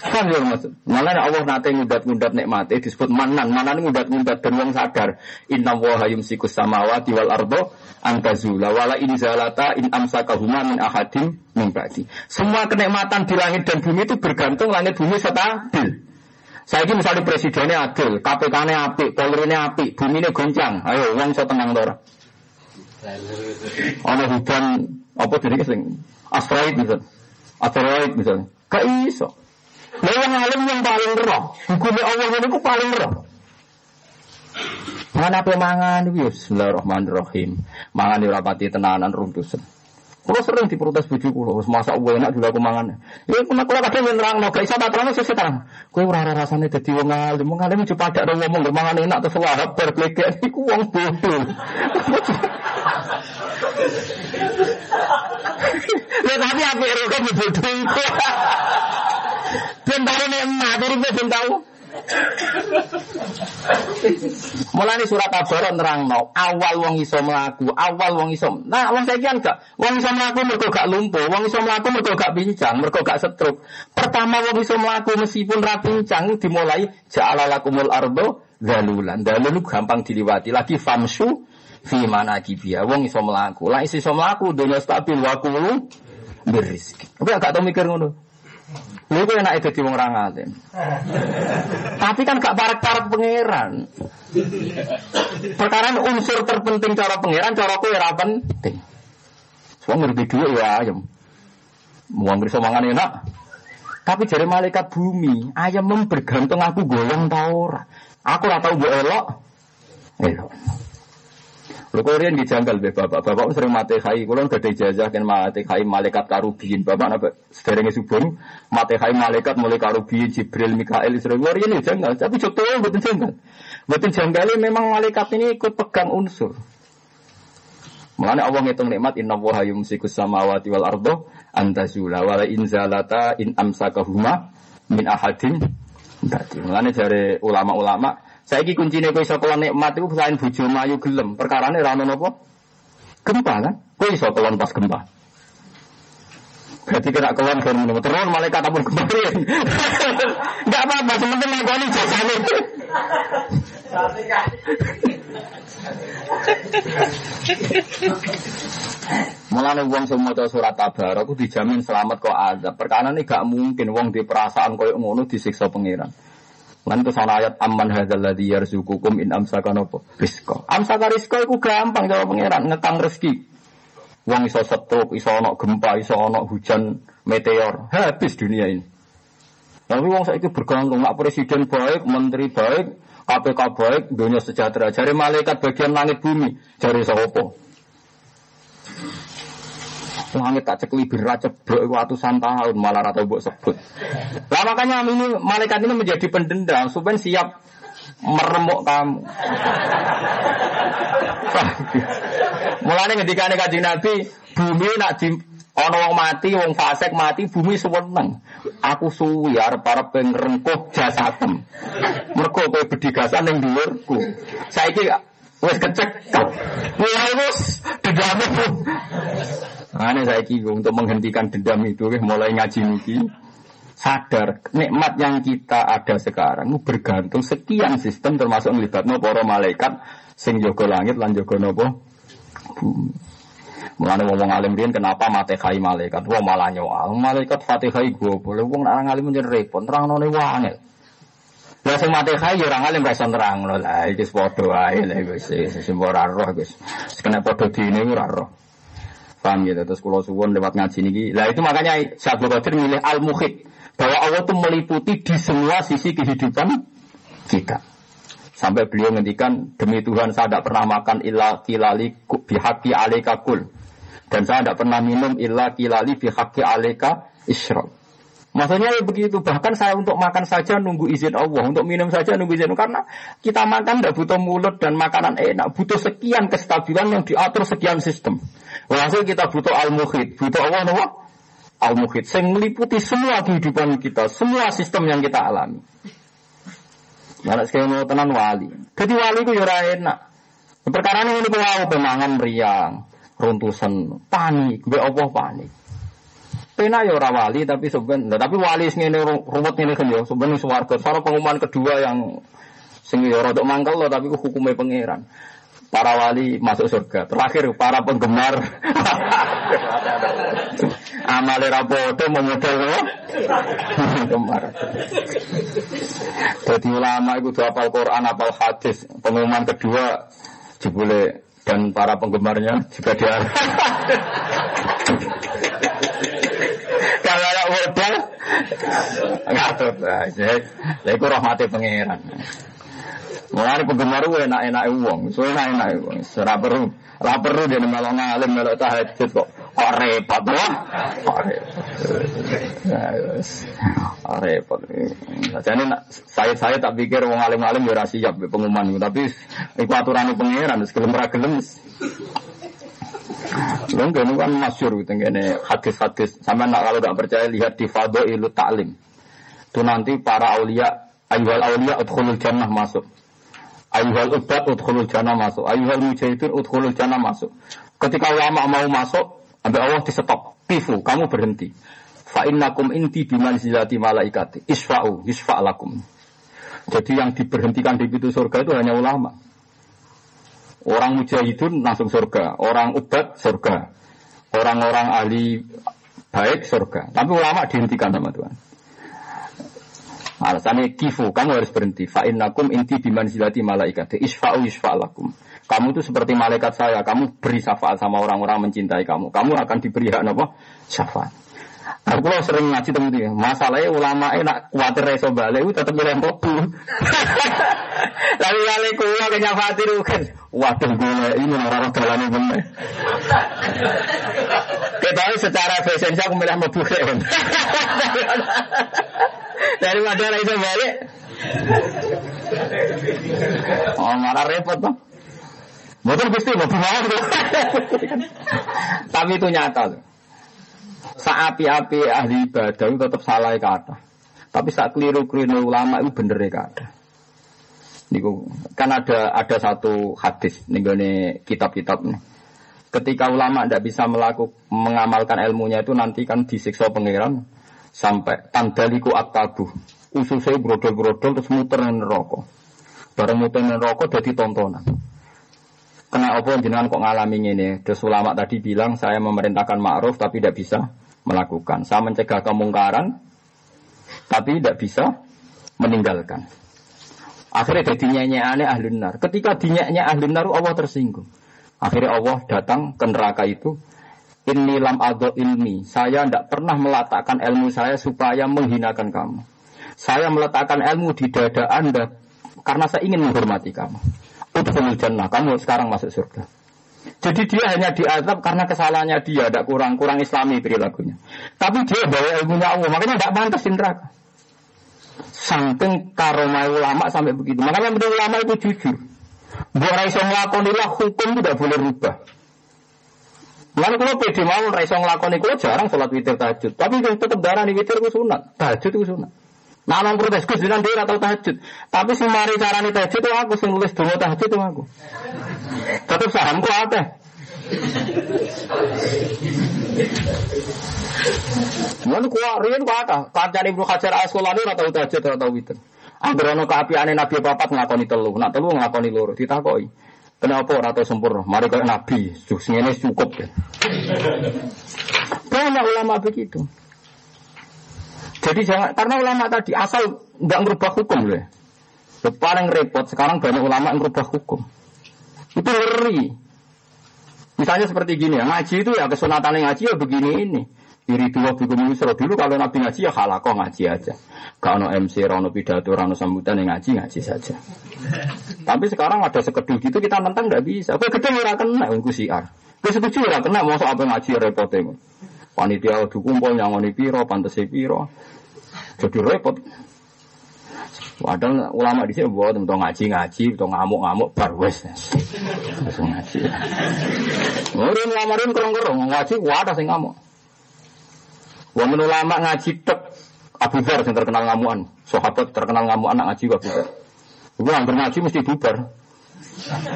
Kan yang maksud. Malah Allah nate ngudat-ngudat nikmate disebut manan. Manan ngudat-ngudat dan wong sadar. Inna wa yumsikus samawati wal ardo antazula wala in zalata in amsakahuma min ahadim min ba'di. Semua kenikmatan di langit dan bumi itu bergantung langit bumi stabil. Saya ini misalnya presidennya adil, KPK-nya api, Polri-nya api, bumi ini goncang. Ayo, uang so tenang dora. Ono hujan apa jadi sing asteroid misalnya, asteroid misalnya, gak iso. Nah yang alim yang paling roh, hukumnya Allah itu paling roh. Mana apa mangan Bismillahirrahmanirrahim. Mangan di rapati tenanan runtusan. Kalau sering diprotes bujuk kulo, masa gue enak juga aku mangan. Ya aku nak kadang nerang no, gak bisa terang sesuai terang. Kue rara rasanya jadi wong alim, wong alim cuma ada dong ngomong mangan enak terus wahab berkeleket, iku wong bodoh. Ya tapi apa yang kan bodoh. Ben tahu nek emak, uripe ben tahu. Mulane surat Al-Baqarah nerangno, awal wong iso mlaku, awal wong iso. Nah, wong saiki kan gak wong iso mlaku mergo gak lumpuh, wong iso mlaku mergo gak pincang, mergo gak setruk. Pertama wong iso mlaku meskipun ra pincang dimulai ja'ala lakumul ardo dalulan. Dalul gampang diliwati. Lagi famsu fi mana kibia. Wong iso mlaku. Lah iso mlaku dunia stabil wa kulu berizki. Tapi gak tau mikir ngono. Lha iku enak dadi wong ra ngalim. Tapi kan gak parek-parek pangeran. Perkara unsur terpenting cara pangeran, cara kowe ora penting. Wong ngerti dhuwit ya ayam. Wong iso mangan enak. Tapi jari malaikat bumi, ayam mem bergantung aku golong ta ora. Aku ora tau mbok elok. Elok. Lho kok riyen dijanggal be bapak. Bapak sering mate khai, kula gak ada ijazah kan mate khai malaikat karubin. Bapak napa sederenge subuh mate khai malaikat mulai karubin Jibril Mikael sering kula riyen janggal, tapi contoh mboten janggal. Mboten janggal memang malaikat ini ikut pegang unsur. Mulane Allah ngitung nikmat inna wa yumsikus samawati wal ardo antazula wala in zalata in amsakahuma min ahadin. Mulane dari ulama-ulama saya kunci kuncinya kau iso kelon nikmat itu selain bujo mayu gelem. Perkara ini rano nopo gempa kan? Kau iso kelon pas gempa. Berarti kena kelon kan minum terus malaikat pun kemarin. Gak apa-apa, sementing ngakoni jasanya. Mulane wong sing maca surat aku dijamin selamat kok azab. Perkara ini gak mungkin wong di perasaan koyo ngono disiksa pangeran. Lan terus ana ayat amman hadzal ladzi yarzuqukum in amsaka napa rizqa. Amsaka rizqa iku gampang cara pangeran ngekang rezeki. Wong iso setruk, iso ana gempa, iso ana hujan meteor, habis dunia ini. Tapi wong saiki bergantung nak presiden baik, menteri baik, KPK baik, dunia sejahtera. Jari malaikat bagian langit bumi, jari sapa? Langit tak cekli berat ceblok ratusan tahun malah rata buat sebut. Lah makanya ini malaikat ini menjadi pendendam supaya siap meremuk kamu. Mulane ketika kaji Nabi, bumi nak di ono wong mati, wong fasik mati, bumi seneng. Aku suwi arep arep pengrengkuh jasadem. Mergo kowe bedigasan ning dhuwurku. Saiki wis kecek. Mulai wis dedame. Ane saya untuk menghentikan dendam itu, mulai ngaji niki sadar nikmat yang kita ada sekarang bergantung sekian sistem termasuk melibatno para malaikat sing jaga langit lan jaga napa bumi. Mulane wong alim riyen kenapa mate kai malaikat wong malah nyoal malaikat Fatihah gue boleh wong orang alim menjadi repot terang none wangel. Lah sing mate kai ya orang alim ra iso nerangno lah iki padha wae lha wis sing ora roh wis. Kena dine ora roh. Paham ya, terus kalau suwon lewat ngaji ini. Lah itu makanya Syabdu Qadir milih al-muhid. Bahwa Allah itu meliputi di semua sisi kehidupan kita. Sampai beliau ngendikan, demi Tuhan saya tidak pernah makan illa kilali bihaki aleka kul. Dan saya tidak pernah minum illa kilali bihaki aleka isyrok. Maksudnya ya begitu. Bahkan saya untuk makan saja nunggu izin Allah. Untuk minum saja nunggu izin Allah. Karena kita makan tidak butuh mulut dan makanan enak. Butuh sekian kestabilan yang diatur sekian sistem. Walhasil kita butuh al-muhid, butuh Allah nopo? Al-muhid, yang meliputi semua kehidupan kita, semua sistem yang kita alami. Mana sekali mau tenan wali. Jadi wali itu yura ya enak. Perkara ini ini wow, pemangan meriang, runtusan, panik, gue Allah panik. Pena ya ora wali tapi sebenarnya tapi wali ini ruwet ini kan ya sebenarnya suwarga. Soal pengumuman kedua yang sing ya rada mangkel loh tapi hukumnya pangeran para wali masuk surga. Terakhir para penggemar amale rapodo memodel penggemar. Jadi ulama itu hafal Quran, hafal hadis. Pengumuman kedua jebule dan para penggemarnya juga dia. Kalau ada modal ngatur. Lah iku rahmate pangeran. Mulane penggemar gue enak-enak uang, so enak-enak uang. Ora perlu, ora perlu dia melok ngalim melok tahajud kok kok repot wah. Kok repot. Jadi saya saya tak pikir wong alim-alim ya siap pengumuman tapi iku aturan pangeran gelem ra gelem. Lho kan kan masyhur tengene hadis-hadis. Sama nak kalau tidak percaya lihat di Fadhailul Ta'lim. Itu nanti para aulia Ayuhal awliya udkhulul jannah masuk. Ayuhal ubat udkhulul jannah masuk. Ayuhal mujahidin udkhulul jannah masuk. Ketika ulama mau masuk, ambil Allah di stop. Tifu, kamu berhenti. Fa innakum inti bimanzilati malaikati. Isfa'u, isfa'lakum. Jadi yang diberhentikan di pintu surga itu hanya ulama. Orang mujahidun langsung surga, orang ubat surga, orang-orang ahli baik surga. Tapi ulama dihentikan sama Tuhan. Alasannya kifu, kamu harus berhenti. Fa'innakum inti bimanzilati malaikati. Isfa'u isfa'lakum. Kamu itu seperti malaikat saya, kamu beri syafaat sama orang-orang mencintai kamu. Kamu akan diberi hak apa? Syafaat. Aku lo sering ngaji temen dia. Masalahnya ulama nak kuatir reso balik, tetap milih mlebu. Lalu kali kula kenyafati kan. Waduh gue ini orang jalan bener. Kita secara fashion aku milih mlebu kan. Daripada reso balik. Oh malah repot tuh. Mungkin pasti mau Tapi itu nyata tuh. Saapi-api ahli ibadah itu tetap salah kata. Tapi saat keliru-keliru ulama itu bener kata. Niku kan ada ada satu hadis nih kitab-kitab nih. Ketika ulama tidak bisa melakukan mengamalkan ilmunya itu nanti kan disiksa pangeran sampai tandaliku aktabu. Ususnya brodol-brodol terus muter neraka. Bareng muter neraka jadi tontonan. Kena apa jenengan kok ngalami ini? Terus ulama tadi bilang saya memerintahkan ma'ruf tapi tidak bisa melakukan. Saya mencegah kemungkaran, tapi tidak bisa meninggalkan. Akhirnya jadi aneh ahli nar. Ketika dinyanya ahli nar, Allah tersinggung. Akhirnya Allah datang ke neraka itu. Ini lam ado ilmi. Saya tidak pernah meletakkan ilmu saya supaya menghinakan kamu. Saya meletakkan ilmu di dada anda karena saya ingin menghormati kamu. Udhul jannah. Kamu sekarang masuk surga. Jadi dia hanya diazab karena kesalahannya dia, tidak kurang kurang Islami perilakunya. Tapi dia bawa ilmunya Allah, makanya tidak pantas di neraka. Saking karomai ulama sampai begitu. Makanya menurut ulama itu jujur. Buat raiso ngelakonilah hukum tidak boleh rubah. Lalu kalau pede mau raiso ngelakoni, kalau jarang sholat witir tahajud. Tapi tetap darah di witir itu sunat. Tahajud itu sunat. Nah, nang protes Gus dia atau tahajud. Tapi si mari carane tahajud itu aku sing nulis donga tahajud itu aku. Tetap saham kok apa? Mana kuat rian kuat apa? Kancane Ibnu Hajar Asqalani ora tau tahajud ora tau witir. Angger ana kaapiane Nabi papat nglakoni telu, nak telu nglakoni loro ditakoki. Kenapa ora tau sempurna? Mari kaya Nabi, sing ngene cukup. Banyak ulama begitu. Jadi jangan karena ulama tadi asal nggak merubah hukum loh. Ya. Paling repot sekarang banyak ulama yang merubah hukum. Itu ngeri. Misalnya seperti gini ya, ngaji itu ya kesunatan ngaji ya begini ini. Iri dua bikum yusro dulu kalau nabi ngaji ya halakoh ngaji aja. Kalau MC, rano pidato, rano sambutan yang ngaji ngaji saja. Tapi sekarang ada sekedul gitu kita nentang nggak bisa. Kau gede ora kena, aku siar. Kau setuju ora kena, mau apa ngaji repotnya. Panitia kumpul nyangoni piro, pantas piro. Jadi repot. Padahal ulama di sini buat untuk ngaji ngaji, untuk ngamuk ngamuk barwes. Langsung ngaji. Murid ngamarin kerong kerong ngaji, wadah sih ngamuk. Wong ulama ngaji tek Abu Dhar yang terkenal ngamuan, sahabat terkenal ngamuan anak ngaji Abu Dhar. Ibu yang ngaji mesti bubar.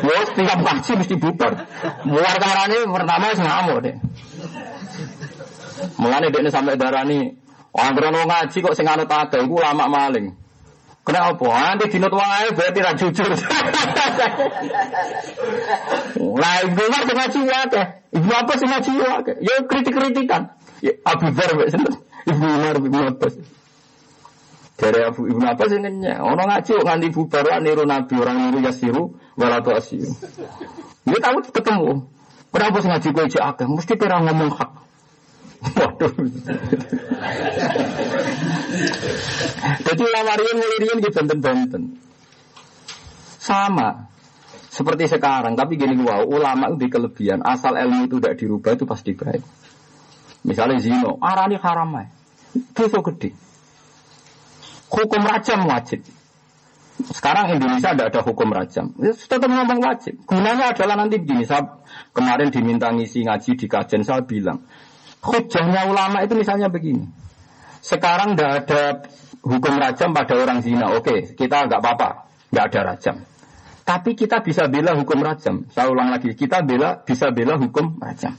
Wah, tinggal ngaji mesti bubar. Muar karane pertama sing ngamuk deh. Mulane dekne sampai darani, anggere ngaji kok sing anut ada iku lama maling. Kenapa? Nanti dinut wong ae berarti ra jujur. Lah ibu mah sing ngaji wae. Ibu apa sing ngaji wae? Ya kritik-kritikan. Ya Abu Dzar wek Ibu Umar Ibu Abbas. Dari Abu Ibnu Abbas sing nanya, orang ngaji nganti bubar niru Nabi orang niru Yasiru walatu asiru. Dia tahu ketemu. Kenapa sing ngaji kowe cek akeh? Mesti kira ngomong hak. Waduh. Jadi ulama rian mulai rian di benten-benten. Sama. Seperti sekarang, tapi gini wow, ulama itu kelebihan. Asal ilmu itu tidak dirubah itu pasti baik. Misalnya zino, arani haram ya. Dosa gede. Hukum rajam wajib. Sekarang Indonesia tidak ada hukum rajam. Ya, tetap ngomong wajib. Gunanya adalah nanti begini. Saya kemarin diminta ngisi ngaji di kajian saya bilang. Hujahnya ulama itu misalnya begini. Sekarang tidak ada hukum rajam pada orang zina. Oke, kita nggak apa-apa, nggak ada rajam. Tapi kita bisa bela hukum rajam. Saya ulang lagi, kita bela bisa bela hukum rajam.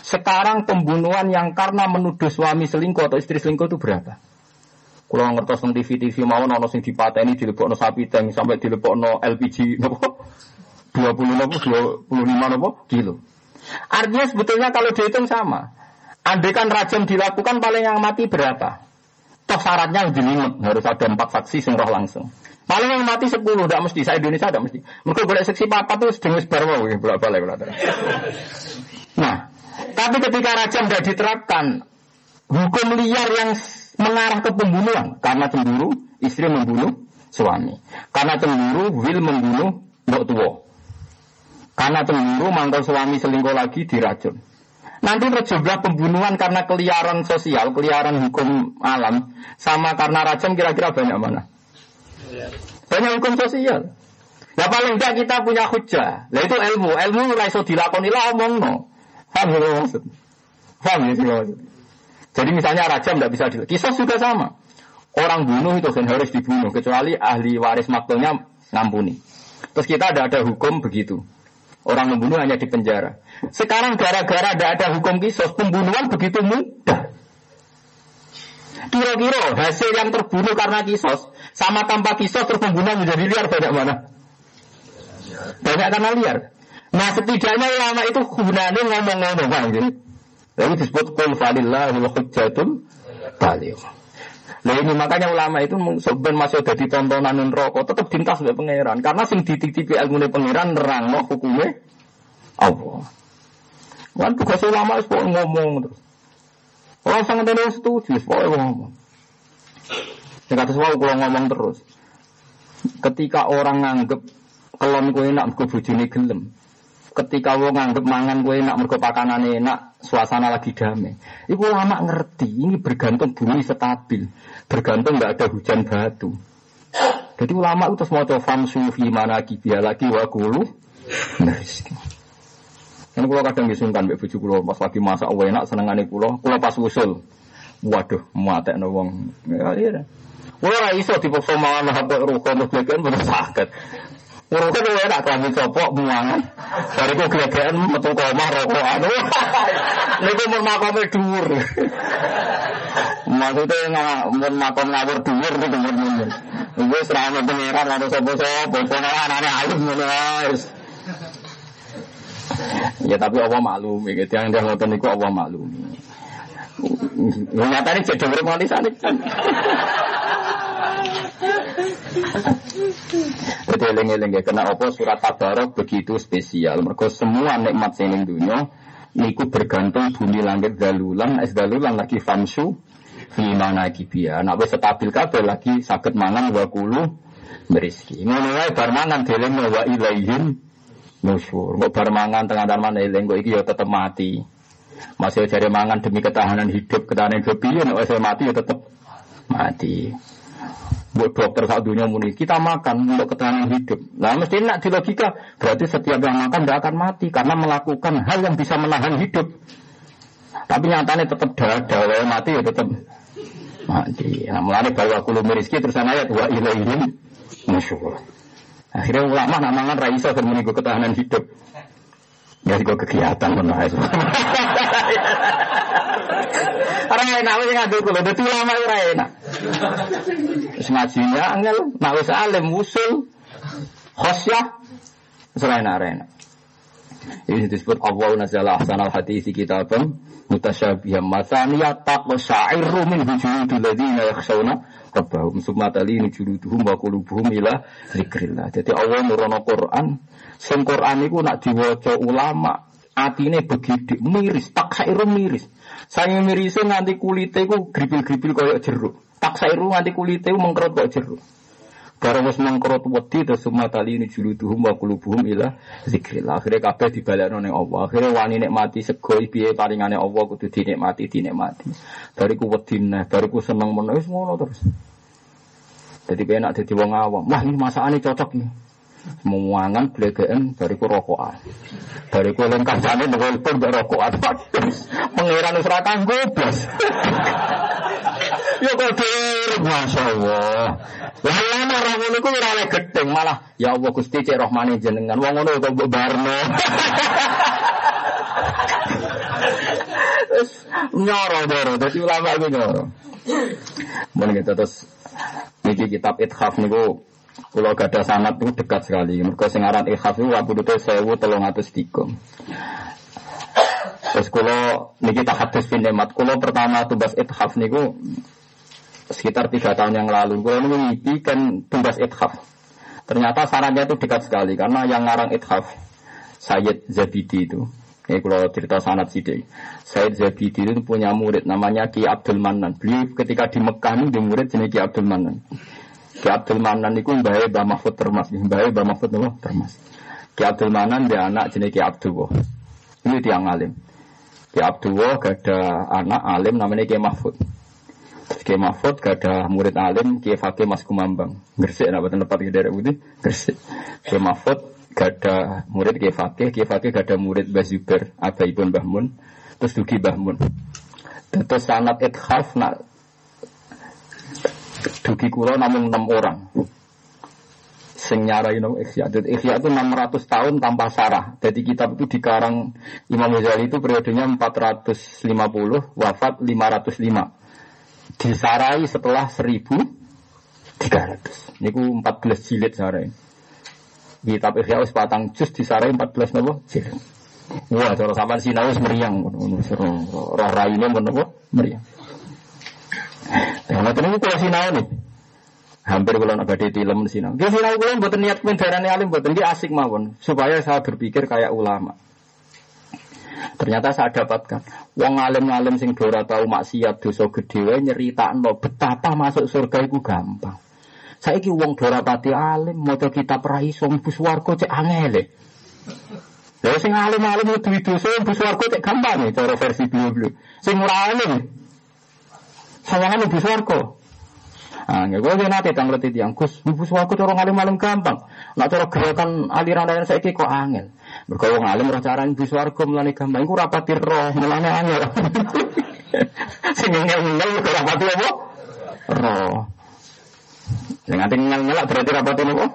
Sekarang pembunuhan yang karena menuduh suami selingkuh atau istri selingkuh itu berapa? Kalau ngertos nang TV TV mau nono sing dipateni dilebokno sapi tank sampai dilebokno LPG nopo 20 nopo 25 nopo kilo. Artinya sebetulnya kalau dihitung sama. Andai kan rajam dilakukan paling yang mati berapa? Toh syaratnya lebih limit, harus ada empat saksi sing roh langsung. Paling yang mati sepuluh, tidak mesti. Saya Indonesia tidak mesti. Mereka boleh seksi papa tuh sedang sebar ya, bolak balik Nah, tapi ketika rajam tidak diterapkan, hukum liar yang mengarah ke pembunuhan karena cemburu istri membunuh suami, karena cemburu will membunuh mbok tua, karena cemburu mangkal suami selingkuh lagi diracun. Nanti terjebak pembunuhan karena keliaran sosial, keliaran hukum alam, sama karena racun kira-kira banyak mana? Banyak hukum sosial. Ya paling tidak kita punya hujah. Nah itu ilmu. Ilmu mulai so dilakoni lah omong no. Paham ya maksud? Paham ya maksud? Jadi misalnya raja tidak bisa di Kisah juga sama. Orang bunuh itu kan harus dibunuh kecuali ahli waris maklumnya ngampuni. Terus kita ada ada hukum begitu. Orang membunuh hanya di penjara. Sekarang gara-gara tidak ada hukum kisos, pembunuhan begitu mudah. Kira-kira hasil yang terbunuh karena kisos sama tanpa kisos terus pembunuhan menjadi liar banyak mana? Banyak karena liar. Nah setidaknya ulama itu gunanya ngomong-ngomong. Lalu disebut kul falillah hujjatul baligh. Nah ini makanya ulama itu sebenarnya masih ada di tontonan rokok tetap dintas oleh pangeran karena sing dititipi ilmu pangeran nerang no hukumnya Allah. Kan tugas ulama itu ngomong terus. Orang sangat ada setuju, pokoknya ngomong. Yang kata semua kalau ngomong terus. Ketika orang nganggep kelon kue enak mergo bojone gelem. Ketika wong nganggep mangan kue enak mergo pakanane enak, suasana lagi damai. Ibu lama ngerti, ini bergantung bumi stabil. Bergantung nggak ada hujan batu. Jadi ulama itu semua coba famsu fi mana kibia lagi wakulu. Nah, ini kalau kadang disungkan mbak bujuk kulo pas lagi masak enak senengane kulo, kulo pas usul. Waduh, muatek wong. Ya iya. Kulo ora iso dipaksa mangan HP untuk glegekan bener sakit. Rukun lu enak kelamin copok muangan. Bariku glegekan metu koma rokokan. Niku mun makome dhuwur. Maksudnya mun makom ngawur dhuwur niku mun. Iku serana pengiran ada sapa-sapa, pokoke anane ayam ngono wis. Ya tapi Allah maklumi, gitu. yang dia ngotot niku Allah maklumi. Nyata ini jadi urip nganti sana. Jadi eling-eling ya, kena apa surat Tabarok begitu spesial. Mereka semua nikmat sini dunia, niku bergantung bumi langit dalulan, es dalulan lagi famsu, mana kibia. Nak wis stabil kabeh lagi sakit mangan wa kulu beriski. Ngono wae bar mangan deleng wa ilaihim nusyur. Kok bar mangan tengah mana eling kok iki ya tetep mati. Masih cari mangan demi ketahanan hidup, ketahanan hidup piye nek saya mati ya tetep mati. Buat dokter saat dunia muni kita makan untuk ketahanan hidup. Nah mesti nak di logika berarti setiap yang makan tidak akan mati karena melakukan hal yang bisa menahan hidup. Tapi nyatanya tetap dawa mati ya tetap mati. Nah mulai bahwa kulum rizki terus ayat wa ilaihim nusyur. Akhirnya ulama nak mangan raisa dan menunggu ketahanan hidup. Ya kok kegiatan itu. Orang enak wis ngadu kula dadi ulama ora enak. Wis angel, nak wis alim usul khosyah enak. Ini disebut Allah nazala ahsanal hadisi kitabam mutasyabiham mathaniyat taqwa syairu min hujudul ladina yakhshawna rabbahum summa talini juluduhum wa qulubuhum ila zikrillah. Jadi Allah nurono Quran, sing Quran iku nak diwaca ulama, atine begidik miris, tak sairu miris. Saya mirise nganti kulite iku gripil-gripil koyo jeruk. Tak sairu nganti kulite mengkerut koyo jeruk. Barang wis mangkrut wedi terus semua tali ini juluduhum wa qulubuhum ila zikrillah. Akhire kabeh dibalekno ning Allah. Akhire wani nikmati sego piye paringane Allah kudu dinikmati dinikmati. Bariku wedi neh, bariku seneng menawa wis ngono terus. Jadi enak dadi wong awam. Wah, ini masakane cocok nih. Memuangan blegean bariku rokokan. Bariku lengkap jane nelpon mbek rokokan. Pangeran wis ora kanggo blas. Ya kodir, Masya Allah. Lah lama orang ngono ku ora oleh gedeng malah ya Allah Gusti cek rahmane jenengan. Wong ngono kok barno. Nyoro nyoro, dadi ulama iku nyoro. Mun kita terus niki kitab Ithaf niku kula gadah sanad niku dekat sekali. Mergo sing aran Ithaf niku wabudute 1303. Terus kula niki tak hadis bin Nemat. Kula pertama tugas Ithaf niku sekitar tiga tahun yang lalu. Kula niku ngipi kan tugas Ithaf. Ternyata sarannya itu dekat sekali karena yang ngarang Ithaf Sayyid Zabidi itu ini kalau cerita sanat sih Said Zabidi itu punya murid namanya Ki Abdul Manan. Beliau ketika di Mekah ini di murid jenis Ki Abdul Manan. Ki Abdul Manan itu mbak Mbah Mahfud Termas. Mbak Mbah Mahfud Termas. Ki Abdul Manan dia anak jenis Ki Abdul Ini tiang alim. Ki Abdul gak ada anak alim namanya Ki Mahfud. Ki Mahfud ada murid alim Ki Fakih Mas Kumambang. Gresik, betul tempat di daerah putih. Gresik. Ki Mahfud gada murid Kiai Fakih, Kiai Fakih gada murid Mbah Zubair, abaipun Mbah Mun, terus dugi Mbah Mun. Terus sanat ithaf nak dugi kula namun enam orang. Sing nyarai no ikhya. Jadi ikhya itu 600 tahun tanpa sarah. Jadi kitab itu dikarang Imam Ghazali itu periodenya 450, wafat 505. Disarai setelah 1300. Niku 14 jilid sarai. Kitab Ihya wis patang jus disarai 14 nopo jilid. Wah, cara sampean sinau wis meriang roh raine men nopo meriang. Ngoten niku kula sinau nih. Hampir kalau nak badai tilem sinau. Dia sinau kula mboten niat pendarane alim mboten dia asik mawon supaya saya berpikir kayak ulama. Ternyata saya dapatkan wong alim-alim sing dora tahu maksiat dosa gedhe wae nyeritakno betapa masuk surga itu gampang. Saiki wong dora pati alim maca kitab ra iso mlebu swarga cek angel. Lha sing alim-alim itu dosa mlebu swarga cek gampang cara versi beliau-beliau. Sing ora alim sawangan mlebu swarga. Ah, nggak gue nanti tanggal tiang Gus, mlebu swarga cara alim-alim gampang. Nak cara gerakan aliran aliran saiki kok angel. Mergo wong alim cara mlebu swarga mulane gampang iku rapati roh mulane angel. Sing ngel-ngel rapati apa? Roh. Yang nanti nyelak berarti rapat ini kok.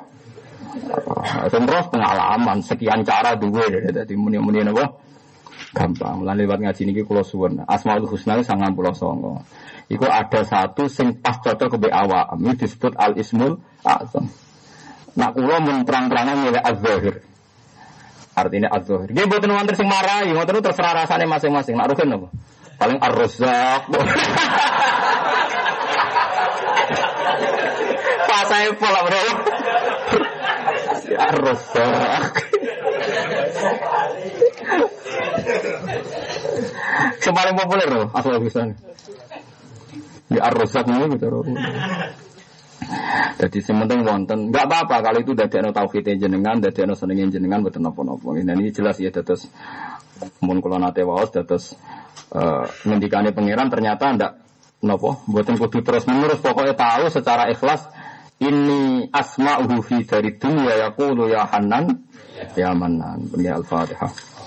Terus pengalaman sekian cara dua dari muni-muni apa? Gampang. Mulai lewat ngaji ini kulo suwun. Asmaul Husna itu sangat pulau songo. Iku ada satu sing pas cocok ke awak. Ini disebut al ismul azam. Nah kulo mun terang-terangan milih az-zahir. Artinya az-zahir. Dia buat nuantar sing marah, ngoten terserah rasanya masing-masing. Nak rugen apa? Paling ar-razzaq. Pak saya pola bro. Rusak. Yang populer loh, asal bisa. Ya rusak nih gitu. Jadi sementing wonten, nggak apa-apa kalau itu dari no tauhid jenengan, dari no senengin jenengan betul nopo-nopo. Nah ini jelas ya terus mun kula nate waos terus uh, ngendikane pangeran ternyata ndak nopo, buatan kudu terus menerus pokoknya tahu secara ikhlas ini asma'uhu fi dari dunia yaqulu ya Hanan ya Manan. Bunyi Al-Fatihah.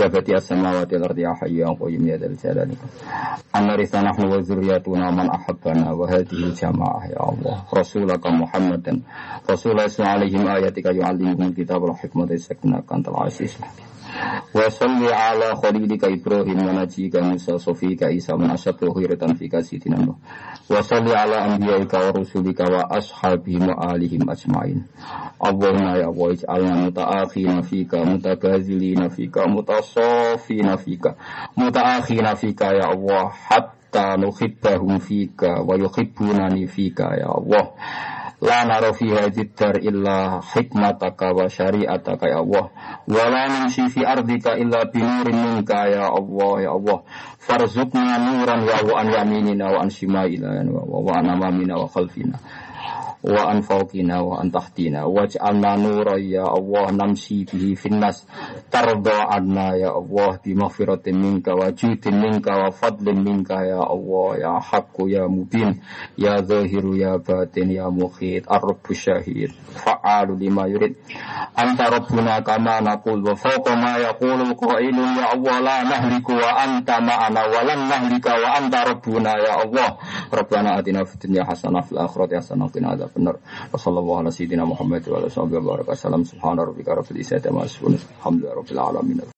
Ya bati as-samawati wal ardi ya hayyu ya qayyum ya dzal jalali. Anarisa nahnu wa dzurriyyatuna man ahabbana wa hadhihi jamaah ya Allah. Rasulaka Muhammadan. Rasulullah sallallahu ayatika yu'allimuhum kitab wal hikmata saknakan tal aziz. Wa salli ala khalilika Ibrahim wa najika Musa sofika Isa man asyadu khiratan fika sidina Nuh. Wa salli ala anbiyaika wa rusulika wa ashabihim wa alihim ajmain. Allahumma ya Allah ij'alna muta'akhina fika mutabazilina fika mutasafina fika muta'akhina fika ya Allah hatta nuhibbahum fika wa yuhibbunani fika ya Allah La naro fi hadid dar illa hikmataka wa syari'ataka ya Allah. Wa la nimshi fi ardika illa binurin minka ya Allah ya Allah. Farzukna nuran wa an yaminina wa an shimailina wa wa an amamina wa khalfina. Wa an fawqina wa an tahtina waj'alna nura ya Allah namsi bihi finnas. Tarda anna ya Allah bi maghfiratin minka wa judin minka wa fadlin minka ya Allah ya haqqu ya mubin ya zahiru ya batin ya mukhid ar-rabbu syahid fa'alu lima yurid. Anta rabbuna kama naqul wa fawqa ma yaqulu qailun ya Allah la nahliku wa anta ma'ana wa lan nahlika wa anta rabbuna ya Allah. Rabbana atina fid dunya hasanah fil akhirati hasanah wa qina adzabannar wa sallallahu ala sayyidina Muhammad wa ala sahbihi wa rabbil alamin